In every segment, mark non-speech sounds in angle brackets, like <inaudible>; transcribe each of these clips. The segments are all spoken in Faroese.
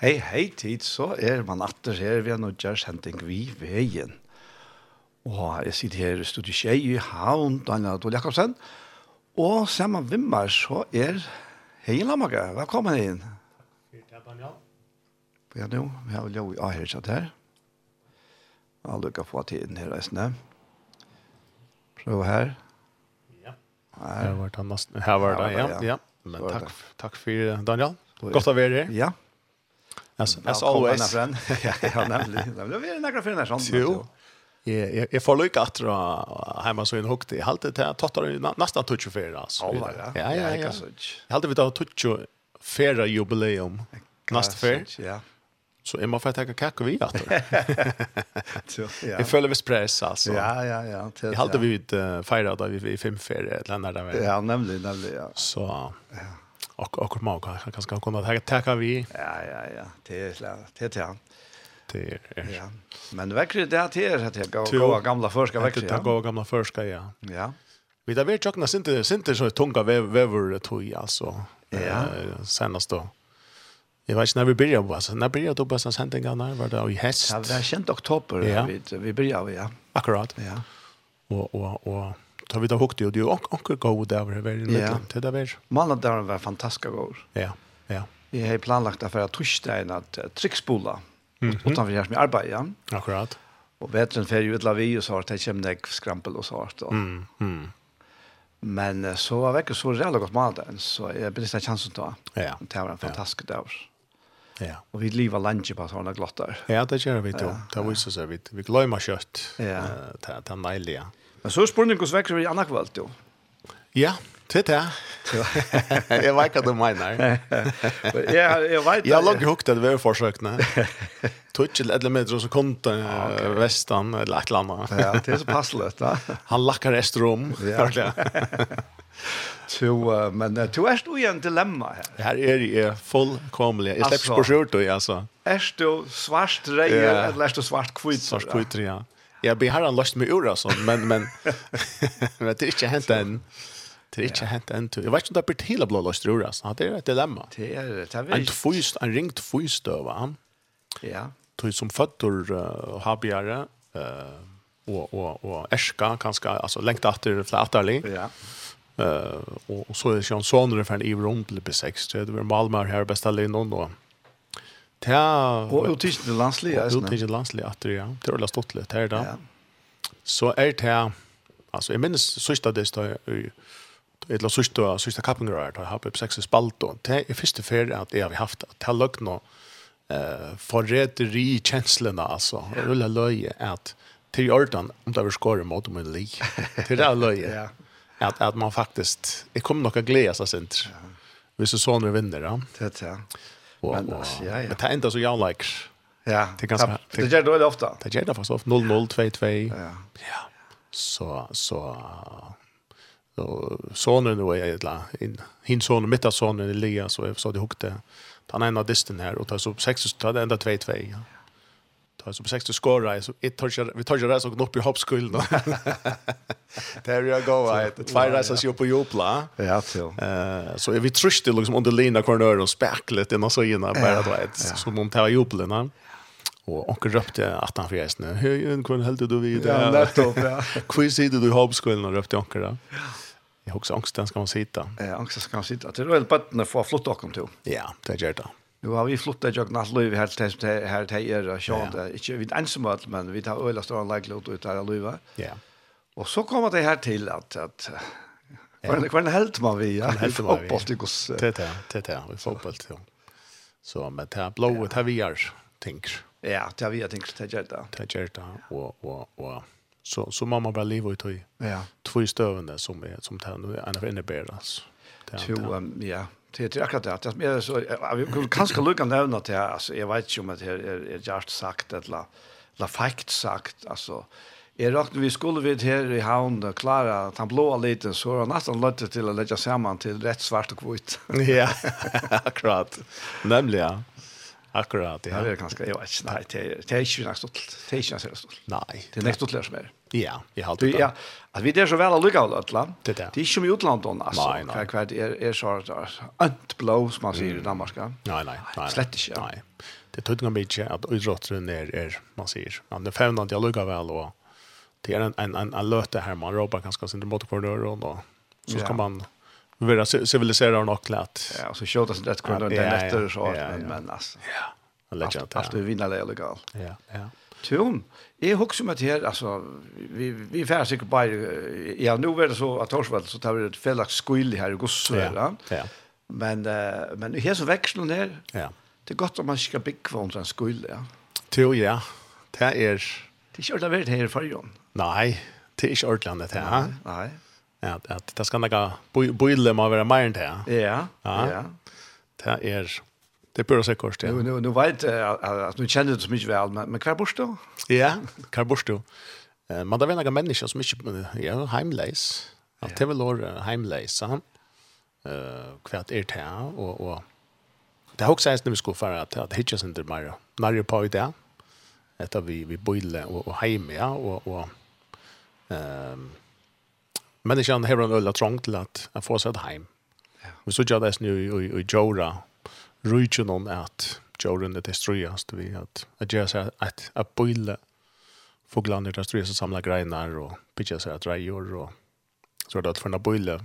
Hei, hei tid, så er man atter her, ved har nå gjør sending vi veien. Og jeg sitter her i studiet Kjei i Havn, Daniel Adol Jakobsen, og sammen med meg så er Hei Lamaga, velkommen inn. Takk, Daniel. Ja, nå, vi har jo i her satt her. Alle kan få tiden her reisende. Prøv her. Ja, her her var det, her var det, ja. ja. ja. Men takk, takk for Daniel. Godt å være her. Ja, As, as always. <laughs> Ja, ja, nemlig. nemlig. Vi er for fyrir nær sånn. Jo. Jeg, jeg, jeg får lykke at det hjemme så inn hukte. Jeg halte til at tattar nesten tutsi fyrir, altså. Alla, ja. Ja, ja, ja. Jeg halte vi tar tutsi fyrir jubileum. Neste fyrir. Ja. Så jeg må få teka kakko vi at Jeg føler vi press, altså. Ja, ja, ja. Jeg halte vi ut feira da vi fem fyrir, eller annet der. Ja, nemlig, nemlig, ja. Så. Ja och och må kan kanske kunna ta ta vi. Ja ja ja, det är klart. Det är det är. Ja. Men väcker det att det är att gå gamla förska väcker. Det går gamla förska ja. Ja. Vi där vet jag knappt inte inte så tunga väver tog alltså. Ja. Senast då. Jag vet inte när vi började på alltså. När började då på sen sändningar när var det i häst. Ja, det är känt oktober vi vi började ja. Akkurat. Ja. Och och och ta vi då hukt och det är också god där var det lite till det där. Malna där var fantastiska god. Ja. Ja. Vi har planlagt därför att torsdagen att trickspola. Mm -hmm. Utan vi gör med arbete. Akkurat. Och vetren för ju utla vi och så har det kommer det skrampel och så har det. Mm. Mm. Men så var det så jävla gott mat så jag blev det chansen då. Ja. Det var en fantastisk dag. Ja. Och vi leva lunch på såna glottar. Ja, det gör vi då. Det visar sig vi vi glömmer kött. Ja. Ta ta nejliga. Men så spurning hvordan vekker vi annak kvalt jo. Ja, det er jeg vet hva du mener. ja, jeg vet det. Jeg har lagt hukt at vi har forsøkt det. Tog til et eller annet som kom til Vestan eller et eller annet. ja, det er så passelig. Da. <laughs> Han lakker rest rom. <laughs> Ja. Så, <laughs> men du er jo i en dilemma her. Her er jeg fullkomlig. Jeg slipper på skjørt, altså. Er du svart reier, eller er du svart kvitt? Svart kvitt, ja. Jag blir har lust med ur alltså men men <laughs> men det är inte hänt än. Det är inte hänt än. Jag vet inte om det blir hela blå lust ur alltså. Det är ett dilemma. Det är det. En är tvist, en ringt fyrst då han. Ja. Tog som fötter och habjare eh och och och äska kanske alltså längt efter flätarlig. Ja. Eh och så är det ju en sån där för en i runt på 6. Det var Malmö här bästa linjen då. Ja. Og uttidigt til landslig, ja. Uttidigt til landslig, at ja. Det er veldig stått litt her, da. Ja. Så er det, altså, jeg minnes sørste det stod, eller sørste, sørste kappinger her, da jeg har på seks spalt, og det er første ferie at jeg har haft, at jeg har lagt noe eh, forræderi i kjenslene, altså, og rulle løye, at til orden, om det er skåret mot om en lik, til det er løye, at, at man faktisk, jeg kommer nok å glede seg, sint, hvis du sånne vinner, ja. Det er det, ja. Och, men, och, ja, ja. men det är inte så jag likes. Ja. Det ganske. det, det gjør det ofta. Det gör det fast ofta 0022. Ja. ja. Ja. Så så så sonen då är det in hin sonen mitt av sonen Elias så så det hukte. Han ena disten här och tar så 6 tar det ända 22. Ja ta som 60 skårar så ett touchar vi touchar så upp i hoppskull då. Där jag går right. <laughs> Det två resor sig på jopla. Ja, till. Eh så vi tröste liksom under lina corner och spärklet innan så innan bara då ett som om tar jopla när. Och onkel röpte att han förresten nu. Hur en kon höll du vid? Ja, nettopp ja. <laughs> Quiz sitter du hoppskullen och röpte onkel da? Jag har också angst den ska man sitta. Ja, angst ska man sitta. Det är väl bara att få flott och till. Ja, det gjør det. Nu har vi flyttat jag knappt löv helt tills det här det är skönt. Inte vi ensamma men vi tar öla stora lägla ut ut där löva. Ja. Och så kommer det här till att att Kvar kvar helt man vi ja. Helt man vi. Fotboll det går. Det det det det fotboll så. Så men det blå det vi gör tänker. Ja, det har vi tänker det gör det. Det gör det och och och så så mamma bara lever ut i. Ja. Två stövande som är som tänd och en av innebär alltså. Jo, ja, Det är akkurat det. Det är så vi kan kanske lucka nämna till alltså jag vet ju om att det är just sagt att la la fakt sagt alltså Jeg rakte vi skulle vidt her i havn og klare at han blåa lite så var han nesten till til å legge sammen til rett svart og kvitt. <laughs> ja, akkurat. Nemlig, ja. Akkurat, ja. Det er ganske, jeg vet ikke, nei, det er ikke næst stolt. Det er ikke så stolt. Nei. Det er næst stolt som er. Ja, jeg har det. Ja, at vi der så vel lukka av Atla. Det er ikke som i utlandet, altså. Nei, nei. Hva er, er så ønt blå, som man sier i Danmark. Nei, nei, nei. Slett ikke. Nei. Det tog ikke mye at utrådteren er, er, man sier. Men det fevner at jeg lukka vel, og det er en, en, en, en løte her, man råper ganske sin mot motorkordør, og så skal man vara civiliserad och lätt. Ja, så showt sig rätt kvar där nätter så men men alltså. Ja. Allt allt vi vinner det legal. Ja, ja. Tjon, jeg husker meg til her, altså, vi, vi færre sikkert bare, ja, nå er det så at Torsvall, så tar vi et felaks skuil her i Gossøra. Ja, ja. Men, uh, men her så veksler her, ja. det er godt om man ikke skal bygge for en skuil, ja. Tjo, ja, det er... Det er ikke ordentlig vært her i fargen. Nei, det er ikke ordentlig det her. Nei. Ja, det, det skal nok boile må være mer enn det. Ja, ja. ja. Det er... Det börjar sig kort, ja. Nu, nu, nu vet jag att nu känner du så mycket väl, men, men kvar bors då? Ja, kvar bors då. Men det var några människor som inte, ja, heimleis. Att det vill vara heimleis, så han. kvart är det här, och, och det har också ens när vi ska för att, att hittas inte mer. När på i det, etter vi, vi bøyler och och hem ja, och och ehm människan har en ölla trong till att at få sig hem. Ja. Vi så gjør det nu i, i Jora, Ruichen om att djuren det destrueras vi att att göra så att att boila fåglarna destrueras så samla grenar och pitcha så att rejor och så det att förna boile.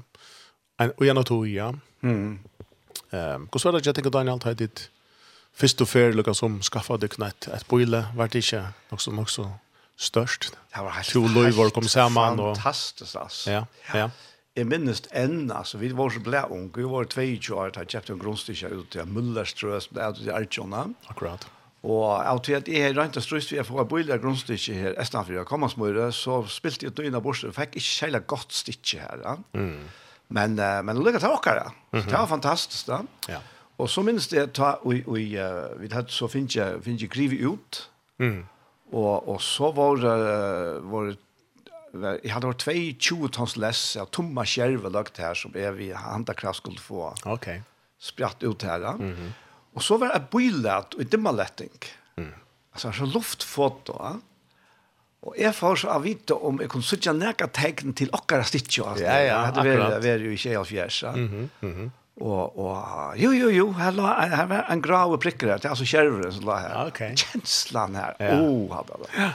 en och jag tog ja mm ehm hur så där jag tänker Daniel hade det först och för lucka som skaffade knätt att boile, vart det inte också också störst. Det var helt. Två löjor kom samman och fantastiskt alltså. Ja. Ja. ja. Jeg minnes enn, altså, vi var så blæ unge, vi var 22 år, da jeg kjøpte en grunnstikker ut til Møllerstrø, som det er til Arjona. Akkurat. Og av til at jeg rent og strøst, vi har fått bøyla grunnstikker her, etter for kom så spilte jeg døgnet bort, og fikk ikke særlig godt stikker her. Ja. Mm. Men, uh, men lykke til dere, ja. Det var fantastisk, da. Ja. Og så minnes det, ta, og, og, uh, vi hadde så finnes jeg, finnes jeg ut, mm. og, og så var, uh, var det jeg hadde vært 22 tons less av tomma skjerve lagt her som er vi handakraft skulle få okay. spratt ut her. Mm -hmm. Og så var det bøylet og dimmeletting. Mm. Altså så luftfoto. Ja. Og jeg får så vite om jeg kunne sitte nækka tegn til okkara stitt. Ja, ja, ja, akkurat. Det var jo ikke helt fjers. Ja. Mm -hmm. Mm -hmm. Og, og jo, jo, jo, her, la, her var en grave prikker her, det er altså kjerveren som la her. Ok. Kjenslan her, ja. oh, hadde det. Ja.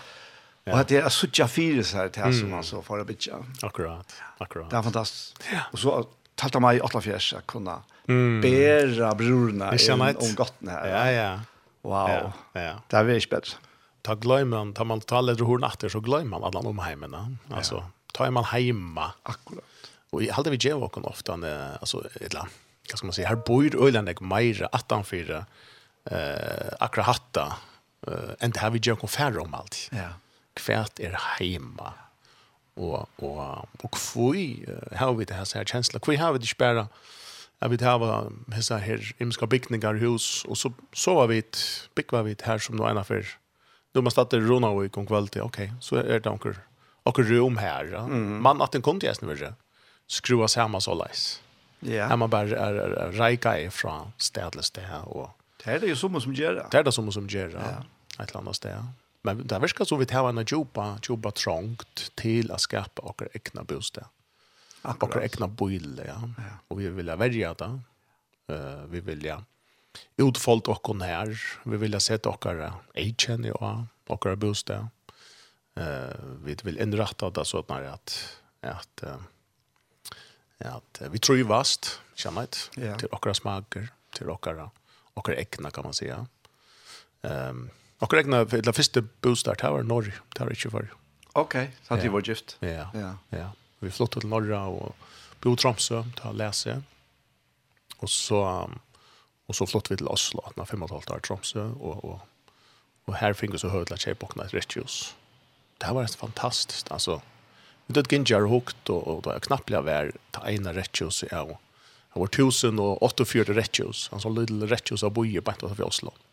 Och att det är så jag fyra så här till som man så för att bitcha. Akkurat. Akkurat. Det är fantastiskt. Och så talta mig åtta fjärs att kunna bära brorna om gotten här. Ja, ja. Wow. Ja. Det är väldigt bättre. Ta glömman, tar man tar lite hur natter så glömmer man alla de hemmen. Alltså, tar man hemma. Akkurat. Och i hade vi ju också ofta alltså ett land. Vad ska man säga? Här bor öland jag mer attan eh akra hatta eh inte har vi ju kon färre om allt. Ja kvært er heima. Og, og, og kvui har vi det her sær kjensla. Kvui har vi det ikke bare Jeg vet her var hessa imska bygningar hus, och så så var vi ett byggva vi ett här som då ena för. Då man startet rona och i kong kvalitet, så är det onkel. Och rum här. Ja. Mm. Man att den kom til Esnevirre, Skruva saman så läs. Ja. Her man bara är er, er reika ifra sted til det er det jo som som gjør det. Det är det som som gör det, ja. Ett eller sted. Men det verkar så vi tar en jobba, jobba trångt till att skapa och egna bostad. Och egna boende, ja. ja. Och vi vill välja det. Uh, vi vill ja utfoldt okkon här. Vi vill ha sett okkara i ja, okkara bostad. Uh, vi vill inrätta det så att när att att uh, att vi tror ju vast kännet ja. till okkara smaker, till okkara och egna kan man säga. Ehm um, Och regna för det första bostad här var norr, det var inte för. Okej, så det var gift. Ja. Ja. Ja. Vi flyttade till norra och bo i Tromsø, ta läse. Och så och så flyttade vi till Oslo, när fem och ett halvt år Tromsø och och och här fick vi så höra att tjejbockna ett rituals. Det här var fantastiskt alltså. Vi dött gingar hukt och och det knappliga var ta ena rituals ja. Det var 1048 Han så lilla rituals av boje på att vi Oslo. Mm.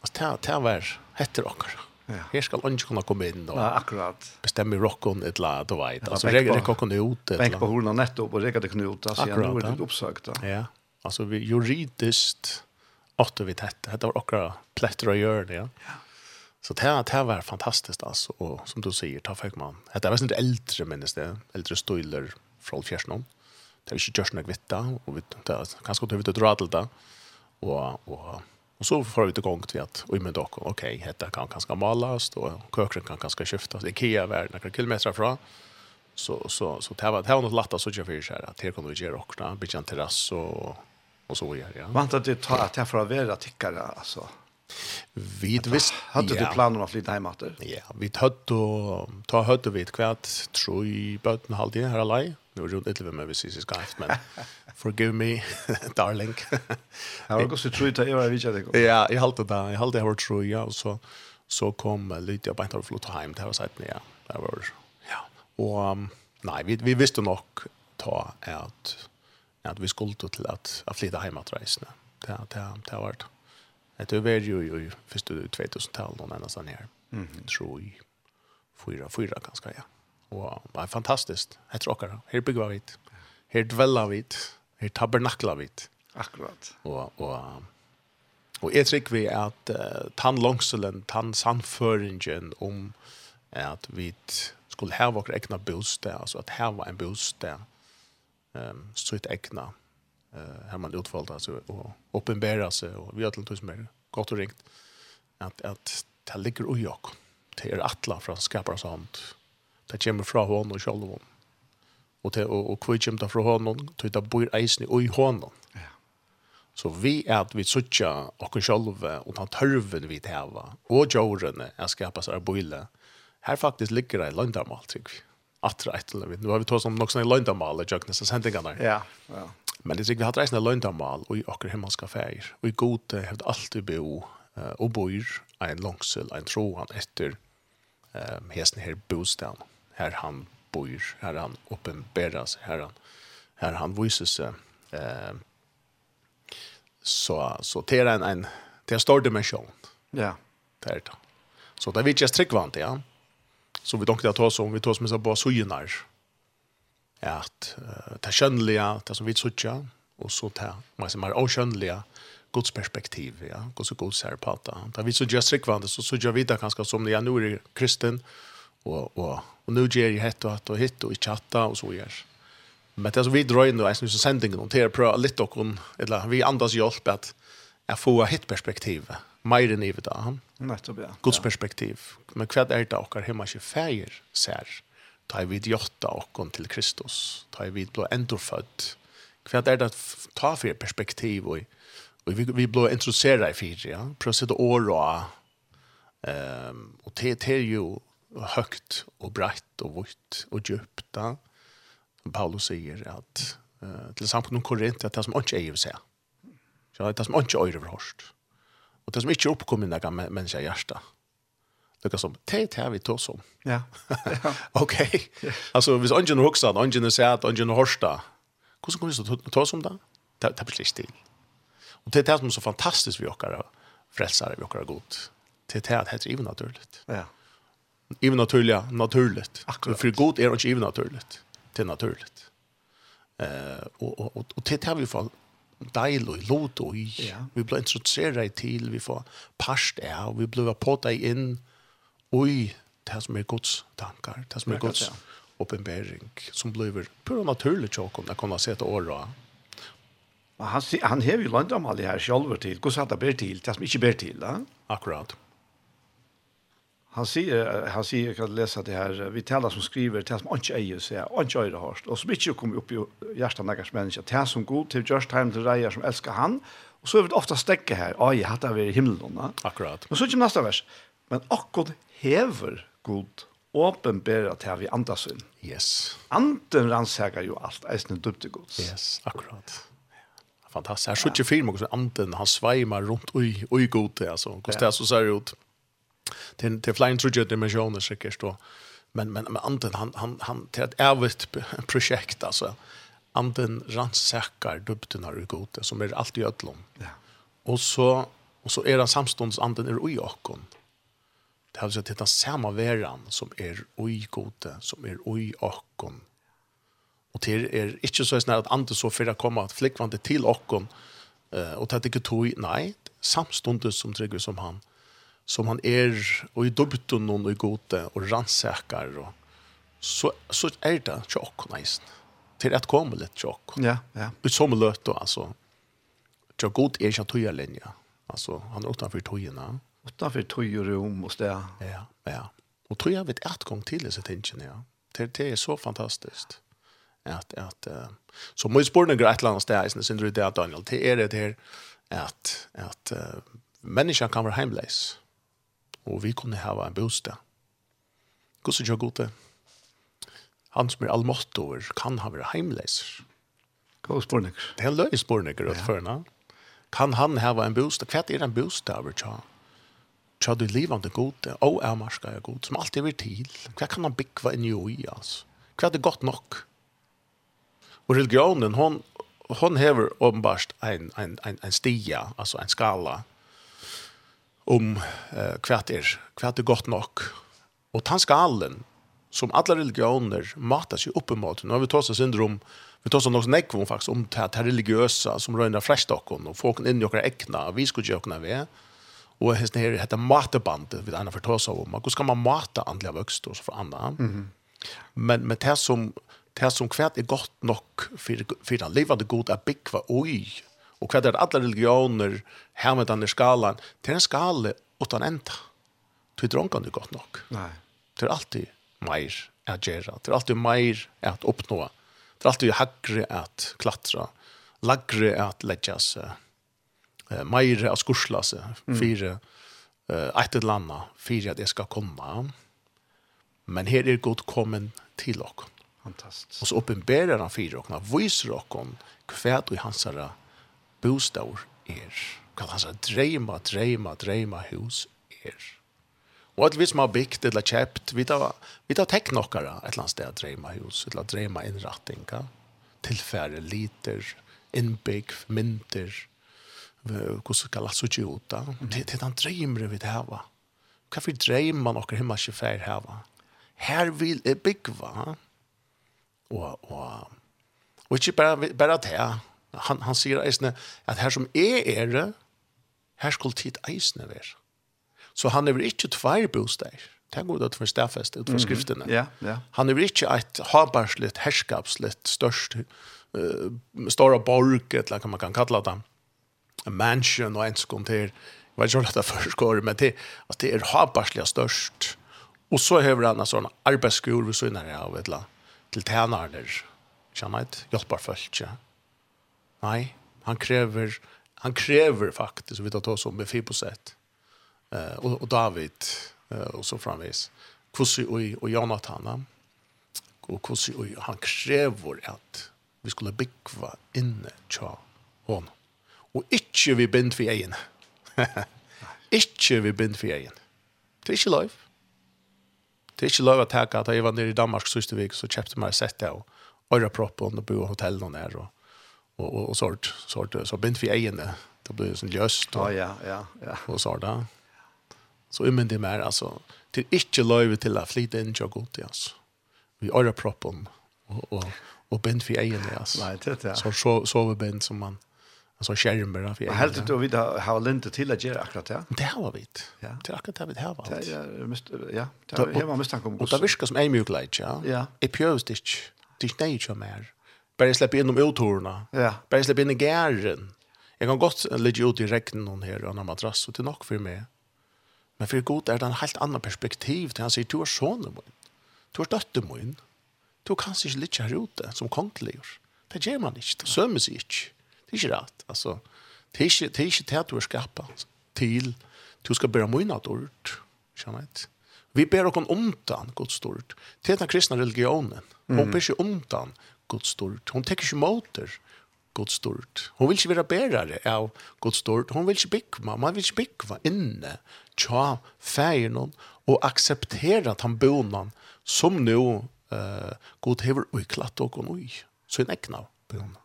Alltså det här var heter åker. Ja. Här ska lunch kunna komma in och ja, akkurat. Bestämma rockon ett la då vet. Alltså regler det kokon ut ett. Tänk på hur netto och regler det knut alltså nu är det uppsagt. Ja. Alltså vi juridiskt åtte vi tätt. Det var åkra plättra gör det. Ja. Så det det var fantastiskt alltså och som du säger ta fick man. Det var inte äldre minns det. Äldre stoiler från fjärrsnon. Det är ju just något vitt där och vi det kanske då vi dra till det. Och och Och så får vi igång till att och med dock okej, okay, kan ganska malas och kökret kan ganska skiftas. IKEA värden några kilometer från så så så det var det var något lätt att så för så här att det kommer vi göra också bygga en terrass och och så gör Ja. Vant att det tar att jag får vara tickare alltså. Vi visst hade du planer att flytta hem åter? Ja, vi hade ta hade vi ett kvärt tror i bötten halvtid här alla nu är det lite med vi ses skaft men forgive me <laughs> darling. Har du så tror jag jag vet det. Ja, jag håller det, Jag håller det vart ja jag så så kom lite jag bara inte flott hem det var så att ja. Det var ja. Och um, nej, vi vi visste nog ta att att vi skulle till att att flytta hem att resa. Det det det var det. Det var ju ju förstod 2000-talet någon annanstans här. Mm. Tror jag. Fyra fyra ganska ja. Og det er fantastisk. Jeg tror akkurat. Her bygger vi hit. Her dveller vi hit. Her tabernakler vi hit. Akkurat. Og, og, og jeg tror vi at uh, tann langselen, tann sannføringen om at vi skulle ha våre egna bostad, altså at her var en bostad, um, så et egna, uh, her man utvalgte, altså, og oppenbæra seg, og vi har til tusen mer, godt og ringt, at, at det ligger ui ok. Det er atla fra skaparens sånt, det kommer fra hånden og selv om. Og, det, og, og hvor kommer det fra hånden, til det bor eisen i hånden. Ja. Så vi er at vi sutja okken sjolve og ta tørven vi teva, og djårene er skapas av boile. Her faktisk ligger det i landamal, tykker vi. Atra etter vi. Nå har vi tås som nok sånne landamal i jøknes og sendingene. Ja, ja. Men det tykker vi har reisende løgndamal og i okker himmelska fær. Og i gode hevde alltid bo og bor en langsel, en troan etter um, hesten her bostaden her han bor, her han uppenberas, her han, her han viser seg. Eh, så, så det er en, en, det er en stor dimensjon. Ja. Det er det. Så det er vi ikke strikkvant, ja. Så vi tenkte at oss om vi oss som er på sugenar. Ja, at uh, det er kjønnelige, det som vi suger, og så det er som er avkjønnelige, Guds perspektiv, ja, Guds og Guds herpata. Da vi suger strikkvant, så suger vi det kanskje som det er nå i kristen, og og og och nu ger hett og att och hit og i chatta och så gjør. Men det är så vi drar in då är nu så sändningen och det pröva lite och eller vi andas hjelp att jeg får hitt perspektiv. Mer enn i det han. Nettopp ja. Guds perspektiv. Men hva er det dere hemma ikke feir ser. Ta vid jotta och kom till Kristus. Ta vi blå endorfött. Hva er det ta för perspektiv och vi vi blå introducera i fyra ja. Prøv å sette år och ehm och det är ju og högt og brett og vitt og djupt. Paulus sier at uh, til samfunnet Korint att det som ikke eier seg. Så det det som ikke eier overhørst. Og det som ikke oppkommer når men mennesker hjerte. Det kan som, det här vi tar som. Ja. Okej. Alltså hvis ungen er hokset, ungen är sett, ungen er Hur hvordan kommer vi så ta som det? Det er blir stil. Och det är det som är så fantastiskt vi åker frälsare, vi åker god. Det är det at det naturligt. Ja. Even naturligt, naturligt. Akkurat. För god är inte even naturligt. Det är naturligt. Eh och och och det har vi fått deil og lot og ja. vi blir introduceret i til, vi får parst er, og vi blir på deg inn oi, det som er Guds tankar, det som er Guds oppenbering, som blir pura naturlig tjokk om det kommer se til året. Han, han hever jo landet om alle her selv til, hvordan det ber til, det som ikke ber til. Da? Akkurat. Han sier, han sier, jag kan läsa det här vi taler som skriver det som ikke eier seg, här inte är det harst och som ikke kommer opp i hjärtan några mennesker, det som god till just time till Reier som älskar han och så är det ofta stäcke här oj hatt vi i himmelen. va akkurat men så kommer neste vers men akkurat hever god åpenbæra til vi andas inn. Yes. Anden rannsæker jo alt, eisen dubte gods. Yes, akkurat. Fantastisk. Her er så ikke film, hvordan anden, han sveimer rundt, oi, oi, god, altså. Hvordan det er så ser ut till till flying through the dimensioner säkert då. Men men men anten han han han till ett ärvigt projekt alltså. Anten ransäkar dubten har gode som är alltid ödlom. Ja. Och så och så är det samstunds anten är i okon. Det har så detta samma veran som är oj gode som är oj okon. Och till är inte så snart att anten så för att komma att flickvante till okon. Eh och ta det tog nej samstundes som trygg som han som han er og i dubbet noen og i gode og rannsäkar og så så är det tjokk nice till att komma lite tjokk Ja, ja. Ut som løt og alltså. tjokk god är ikke tror linja linje. Alltså han er utenfor tøyene Utanför tojor och om och där. Ja, ja. Och tror jag vet ett gång till så tänker jag. Det det är så fantastiskt. Att att så må jeg spørre noen et eller annet där jeg synes det er Daniel. Det är det här att att människan kan vara hemlös og vi kunne hava en bostad. Guds er gode. Han som er allmåttor kan ha vært heimleiser. Gå spornik. Det er løy spornik ja. Førna. Kan han hava en bostad? Hva er en bostad over tja? Tja du livande gode, og er marska er god, som alltid vil til. Hva kan han bygva inn i altså? Hva er det godt nok? Og religionen, hon, hon hever åpenbart en, en, en, en stia, altså en skala, om eh, hva er, hva er godt nok. Og den skalen som alla religioner matas ju uppemot. Nu har vi tåsa syndrom, vi tåsa något nekvom faktiskt om det här religiösa som röjnar fräschdockon och folk in i åkra äckna, vi skulle ju åkna vi. Och här är det här matebandet vi annars får tåsa om. Hur ska man mata andliga vuxet och så för andra? Mm -hmm. Men, men det som det som kvärt är gott nog för, för att leva det goda att byggva oj Och vad är det alla religioner här med den skalan? Det är en skala utan ända. Det är drångan gott nog. Nej. Det är alltid mer att göra. Det är alltid mer att uppnå. Det är alltid hackre att klatra. Lagre att lägga sig. Mer att skursla sig. Fyra. Mm. Ett eller annat. Fyra att det ska komma. Men her er god kommen till oss. Fantastiskt. Och så oppenberer han fire oss. viser visar oss kvärt och hans bostad er. Kall hans dreima, dreima, dreima hus er. Og at vi som har byggt eller kjøpt, vi tar, vi tar tekk nokkara et eller annet sted å dreima hus, eller dreima innratting, ka? tilfære liter, innbygg, mynter, hvordan skal alt så ikke ut da? Det er den dreimere vi det hava. Hva for dreima nokkara himma ikke fær hava? Her vil jeg bygge, va? Og, og, og ikke bare, bare det, Han, han sier eisne at her som er ere, her skulle tid eisne være. Så han er ikke tvær bosteg. Det er god ut for stafest, ut for skriftene. Mm, ja, ja. Han er ikke et habarslitt, herskapslitt, størst, uh, større borg, eller hva man kan kalla det. En mansion og en skånd til. Jeg vet ikke om er <laughs> førskår, men det, at det er habarslig størst. Og så har han en sånn arbeidsskjord ved synet av et eller annet, til tjenere, kjenner jeg, hjelper folk, ja. Nei, han krever han krever faktisk vi tar oss om med Fiboset. Eh uh, och, och David eh uh, och så framvis. Kussi och och Jonathan. Och kussi och han krever att vi skulle bygga inne tja hon. Och inte vi bind för egen. <laughs> inte vi bind för egen. Det är inte lov. Det är inte lov att tacka att jag var nere i Danmark sista veckan så köpte man sett det där och öra proppen och bo i hotellen och där. Och og, og sort sort så bent vi ägande det blir sån löst ja ja ja ja Og så da. så umyndig det mer alltså till inte löve till att flyta in jag gott altså. vi øyre proppen Og, og, og bent vi ägande altså. Nei, det ja så så så vi bent som man Altså alltså skärmar av jag helt då vi har lent til å gjøre akkurat det? det har vi ja det er akkurat det vi det har vi ja ja det har vi måste han komma och det virker som är mjukligt ja ja i pure ikke. det er ikke är ju mer Bare släppa in om uttorna. Ja. Bare släppa in i gären. Jag kan gott ligga ut i regnen någon här och en madrass och till nok för mig. Men för god är det en helt annan perspektiv. Han säger, du är sonen min. Du är dötter min. Du kan inte ligga här ute som konkligur. Det gör man inte. Det sömmer sig inte. Det är inte rätt. Alltså, det är inte det du är skapad till. Du ska börja mina dörrt. Känner inte. Vi ber oss om omtan, Guds stort. Det är den kristna religionen. Mm. Hon ber sig omtan Guds stort. Hon tekker ikke Guds stort. Hon vil ikke være bærere av Guds stort. Hon vil ikke bygge, man vil ikke bygge inne tja feiren og akseptera han bonan som nå uh, god hever uiklatt og ui. Så en ekna bonan.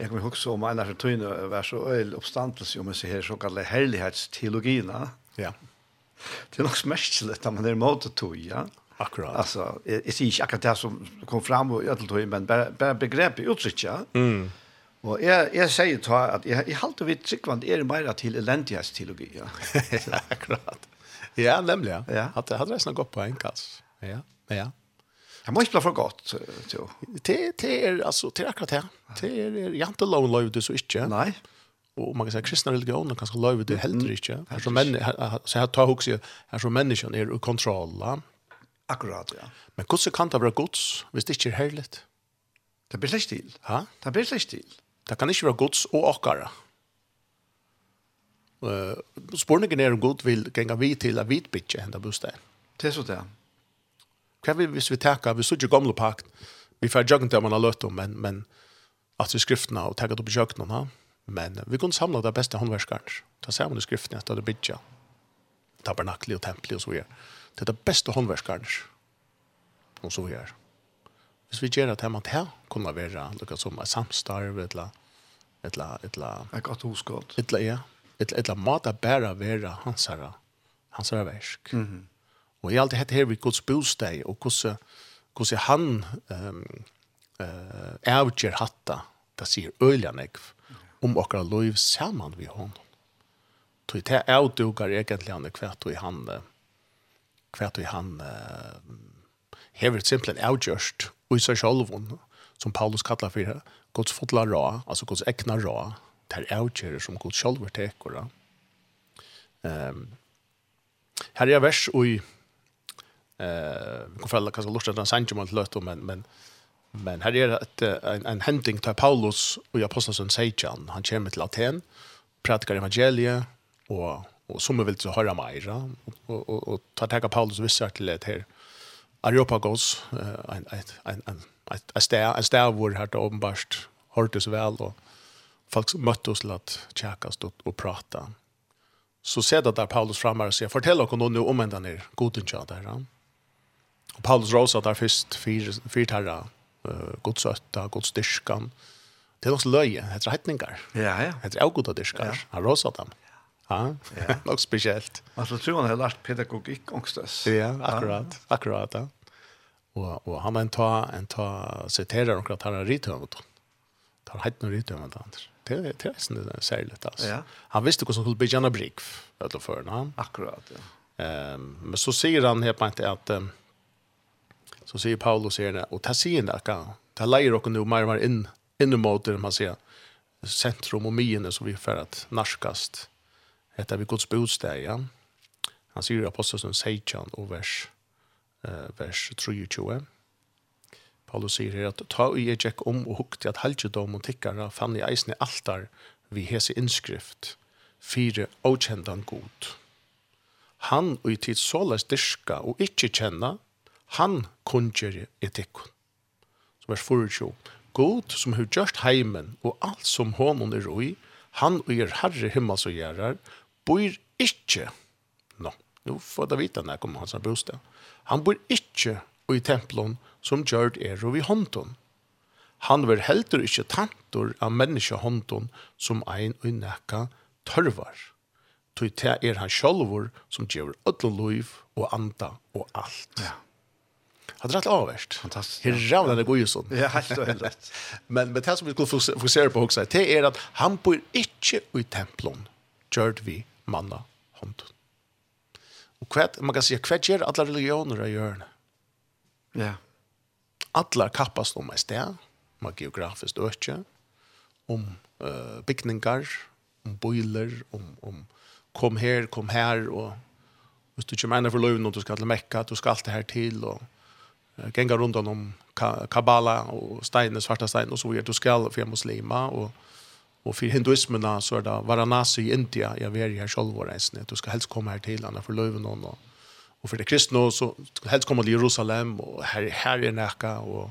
Jeg kommer huske om en av tøyne var så øyelig oppstandelse om jeg sier såkallet herlighetsteologina. Ja. <laughs> Det er nok smertelig at man er måte tog, ja. Akkurat. Alltså, jag jag ser inte akkurat det som kom fram och jag tror men bara bara begrepp i uttrycka. Mm. Och jag jag säger ta att jag jag håller vid tryckvand er mer till elentias teologi. Ja. <laughs> akkurat. Ja, nämligen. Ja. Att det hade nästan gått på en kass. Ja. Ja. Jag måste bli för gott. Det det är alltså det är akkurat det. Det är jag inte lov lov det så inte. Nej och man kan säga kristna religioner kanske löver det heller inte. Här som människor så här tar också här som människan är ur kontroll. Akkurat, ja. Men hvordan kan det være gods hvis det ikke er herligt? Det blir slik til. Ha? Det blir slik til. Det kan ikke være gods og akkara. Uh, Spørningen er om god vil genga vi til at vi bytje henda bostad. Det er så det. Hva vil hvis vi teka, vi sitter i gamle pakt, vi får jøkken til man har løtt om, men, men at vi skriftene og teka det på jøkken ha? Men vi kunne samla det beste håndverskaren. Ta sammen i skriftene at det bygget, Tabernakli og templi og så videre. Det er det beste håndverskerne. Og så gjør. Hvis vi gjør det at hjemme til, kunne være noe som er samstarv, et eller et eller et eller et godt hoskott. Et eller, ja. Et eller mat er bare være hans herre, hans herre versk. Mm -hmm. Og jeg har alltid hett her vid Guds bosteg, og hvordan, hvordan han um, uh, avgjør hatta, det sier øylanegv, om okkar liv saman vi honom. Så det avdugar egentlig han kvært og i handen kvært vi han uh, hever simpelthen avgjørst og i seg selv som Paulus kallar for det, Guds fotla ra, altså Guds ekna ra, det er som Guds selv teker. Um, her er vers og i eh vi kan falla kanske lustar den sanjum att löta men men men här är det en en händing till Paulus och aposteln Sejan han kommer till Aten predikar evangeliet och och som vill så höra mer och och och ta tacka Paulus vissa till det här Areopagos en en en en stär en stär vår har det uppenbart hörtes väl och folk mötte oss att checkas och prata så ser det där Paulus framar och säger fortell oss nu om ända ner goden tjata där. Och Paulus rosa där först fyra fyra herra eh Guds ötta Guds dyrskan. Det är också löje, det är. Ja, ja. Det är också goda. Han rosa dem. Ja, <laughs> ja. nog speciellt. Alltså tror han har lært pedagogikk också. Ja, akkurat, akkurat. Ja. Och och han men ta en ta citerar om att han har rithövd. Tar helt nu rithövd. Det är det är særlig, altså. Ja. Han visste hvordan han skulle bygga en brik, vet du, før, ja. Akkurat, ja. Ehm men så säger han helt enkelt att så säger Paulus här det och det sig där kan. det lägger och nu mer mer in in i motor man säger centrum och mien så vi för att narskast Detta vi Guds bostad, ja. Han sier i Apostelsen 16 og vers, eh, vers 23. Paulus sier her at ta i jeg tjekk om og hukte at halgjedom og tikkara fann i eisne altar vi hese innskrift fire avkjendan god. Han og i tid såles dyrka og ikkje kjenna, han kunngjør etikken. Som vers 24. God som har gjørst heimen og alt som hånden er roi, han og er herre himmels og gjerrar, bor ikke, nå, no, nå får jeg vite når jeg kommer hans bostad, han bor ikke i templon som gjør er og i hånden. Han var heldur ikke tantor av menneskehånden som ein og nekka tørvar. Tog te er han sjolvor som gjør ødlen liv og anda og alt. Ja. Han rett avverst. Fantastisk. Her ravna det gode sånn. Ja, helt og helt rett. <laughs> men, men det som vi skulle fokusere på også, det er at han bor ikke i templon, gjør vi manna hånd. Og kvæt, man kan si, hva gjør alle religioner i hjørne. Ja. Alla kappas om et sted, man geografiskt øke, om uh, byggningar, om boiler, om, om kom her, kom her, og hvis du ikke mener for løven, og du skal til Mekka, du skal alt det her til, og uh, genga rundt om ka Kabbala, og steinen, svarta stein, og så videre, du skal for muslima, og Och for hinduismen så är det Varanasi i India. Jag vet här selv vår reisende, Du ska helst komma här till andra för löven någon. Och, och för det kristna så ska helst komma till Jerusalem och her, her er näka. Och,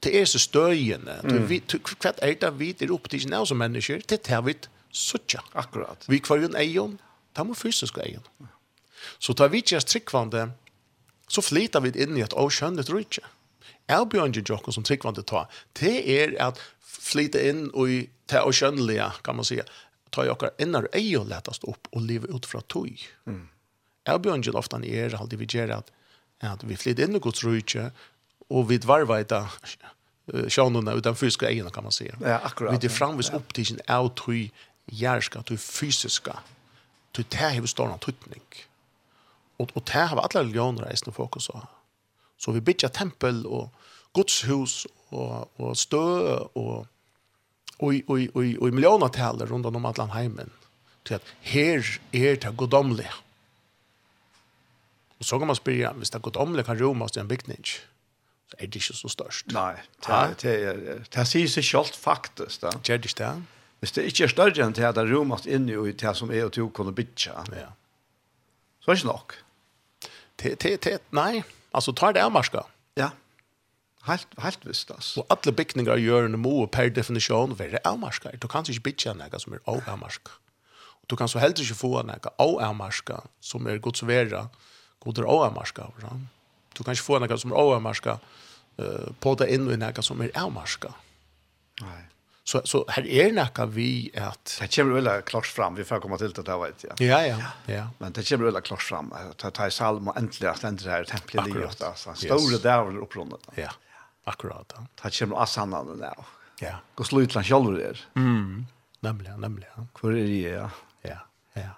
det er så støyende. Mm. Vi, kvart är det vi är upptidna som människor. Det er vi suttja. Akkurat. Vi kvar ju en ejon. Det må fysisk ejon. Så tar vi inte tryggvande så flyter vi in i ett okönligt rydde. Erbjørnjen jokken som tryggvande tar, det er at flyta in och i ta och kan man säga tar jag kvar innan ej och lättast upp och leva ut från tog. Mm. Jag blir ofta i er hade vi gjør att at vi flyter in i Guds rike og vi varvar det sjönarna utan fysiska egna kan man säga. Ja, akkurat. Vi er framvis ja. upp till sin out hur järska till fysiska till det här står en tutning. Och och det har alla religioner reisende fokus på. Så vi bygger tempel och Guds hus och och stö och oi oi oi oj miljoner taler rundt om Atlantheimen til at her er det godomliga. Og så kan man spyrja, hvis det godomliga kan romas til en bygning, så er det ikke så størst. Nei, det sier seg selv faktisk. Det er det ikke det. Hvis det ikke er større enn det er romas inne i det som er og to kunne bytja, ja. så er det ikke nok. Det, det, det, nei, altså tar det avmarska. Ja, ja Helt, helt visst, altså. Og alle bygninger gjør en må per definisjon være avmarsker. Du kan ikke bygge noe som er avmarsker. Du kan så heller ikke få noe avmarsker som er godt svære, godt er avmarsker. Du kan ikke få noe som er avmarsker uh, på det inn i noe som er avmarsker. Nei. Så, så her er noe vi at... Det kommer veldig klart fram, vi får komme til det, det vet jeg. Ja, ja. ja. Men det kommer veldig klart fram, Det tar i salm og endelig at det her tempelet i oss. Store yes. dævler opprundet. Ja. Yeah. Akkurat. Det kommer av sannene nå. Ja. Gå slå ut selv der. Mm. Nemlig, nemlig. Hvor er det, ja. Ja, ja.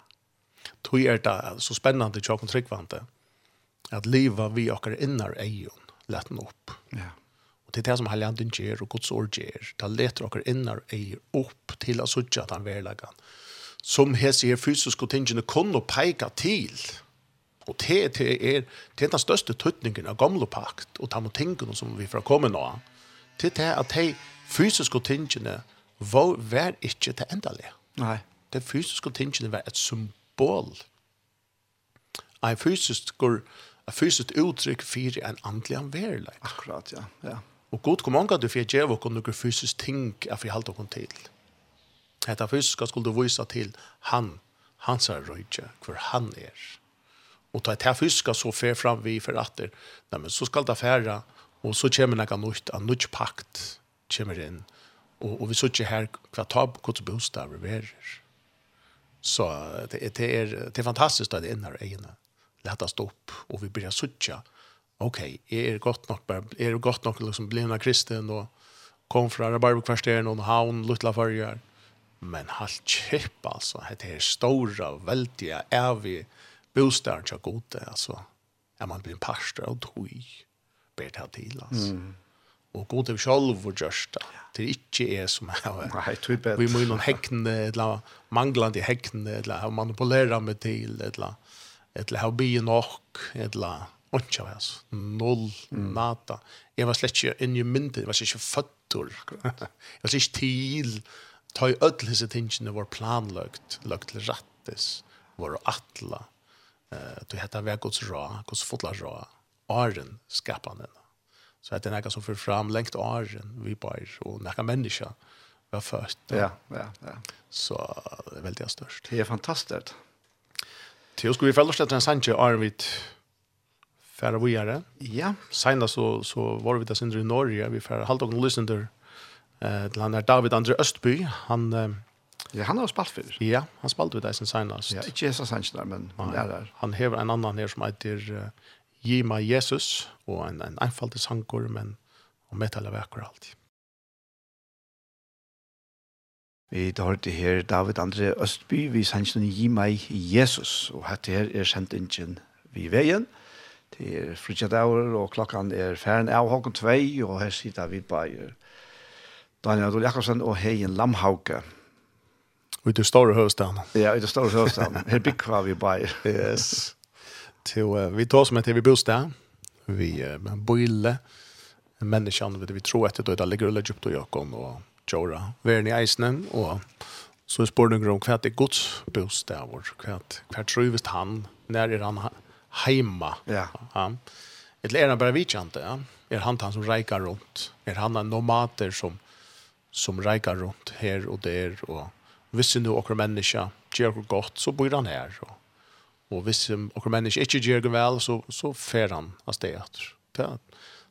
Tog er det så spennende til Kjøkken Tryggvante at livet vi akkurat innar eion lett den opp. Ja. Og det er det som heilig anden gjør og Guds ord gjør. Det leter akkurat innar eion opp til å sitte at han verlegger. Som hese her fysiske tingene kunne peka til. Ja Og det, det er, det er den største tøtningen av gamle pakt og tamotingene som vi får komme nå. Det er at de fysiske tingene var, var ikke det endelige. Nei. De fysiske tingene var et symbol. En fysisk, en fysisk uttrykk for en andelig anverleik. Akkurat, ja. ja. Og god kom anka du fyrir djev og noen fysisk ting er fyrir halte okon til. Hetta fysiska skulle du vise til han, hans er røyde, hvor han er och ta ett här fiska så fer fram vi för att nej men så ska det färra och så kommer några nytt en nytt pakt kommer in och och vi söker här på kort bostad över så det det är det är fantastiskt att det innar egna lättast upp och vi börjar söka okej okay, är det gott nog bara är det gott nog liksom bli en kristen och kom från Arbarbekvarsteren och Havn, Lutla Färjar. Men halt kjepp alltså, det är stora, väldiga, evig bostad så gode, alltså är man blir en pastor och tog bet här till alltså mm. och god av själv och just det är inte är som här right, vi bet vi måste någon häcken eller manglande häcken eller manipulera med till eller eller ha bi nok eller Och jag vet, noll, mm. nata. Jag var slett inte in i myndet, jag var slett inte fötter. <laughs> jag var slett inte till. Ta i ödelse tingene var planlögt, lögt till rattes, var attla, Eh du heter väl Guds ra, Guds fotla ra. Arren skapande. Så att det är något som för fram längt arren vi bara och några människa var först. Ja, ja, ja. Så det är väldigt störst. Det är fantastiskt. Till skulle vi förlåta en Sanche Arvid färra vidare. Ja. Sen så så var vi där sen i Norge vi färra halvdagen lyssnade eh till han där David André Östby han Ja, han har spalt för. Ja, han spalt vid Dyson senast. Ja, inte Jesus der, men han er der. Han hever en annan her som heter uh, Gima Jesus og en en einfaldig sangkor men og metal av akkurat allt. Vi tar det her David André Østby, vi sender den gi meg Jesus, og dette her er sendt ingen vi veien. Det er frutjadaur, og klokkan er færen av hokken 2, og her sitter vi bare Daniel Adol Jakobsen og Heien Lamhauke. Och i det stora höstan. Ja, i det stora höstan. Här big vi bare. Yes. Till uh, vi tar som ett vi bostad. Vi uh, boille människan vet vi tror att det är ligger eller djupt och Jakob och Jora. Värn i isen och så är den om kvart i Guds bostad vår kvart. Kvart tror visst han när är han hemma. Ja. ja. Eller är han bara vi ja. Är han han som räkar runt? Är han en nomader som som räkar runt här och där och hvis nu okra menneska gjør okra godt, så bor han her. Og, og hvis okra menneska ikke gjør okra vel, så, så fer han av sted etter. Det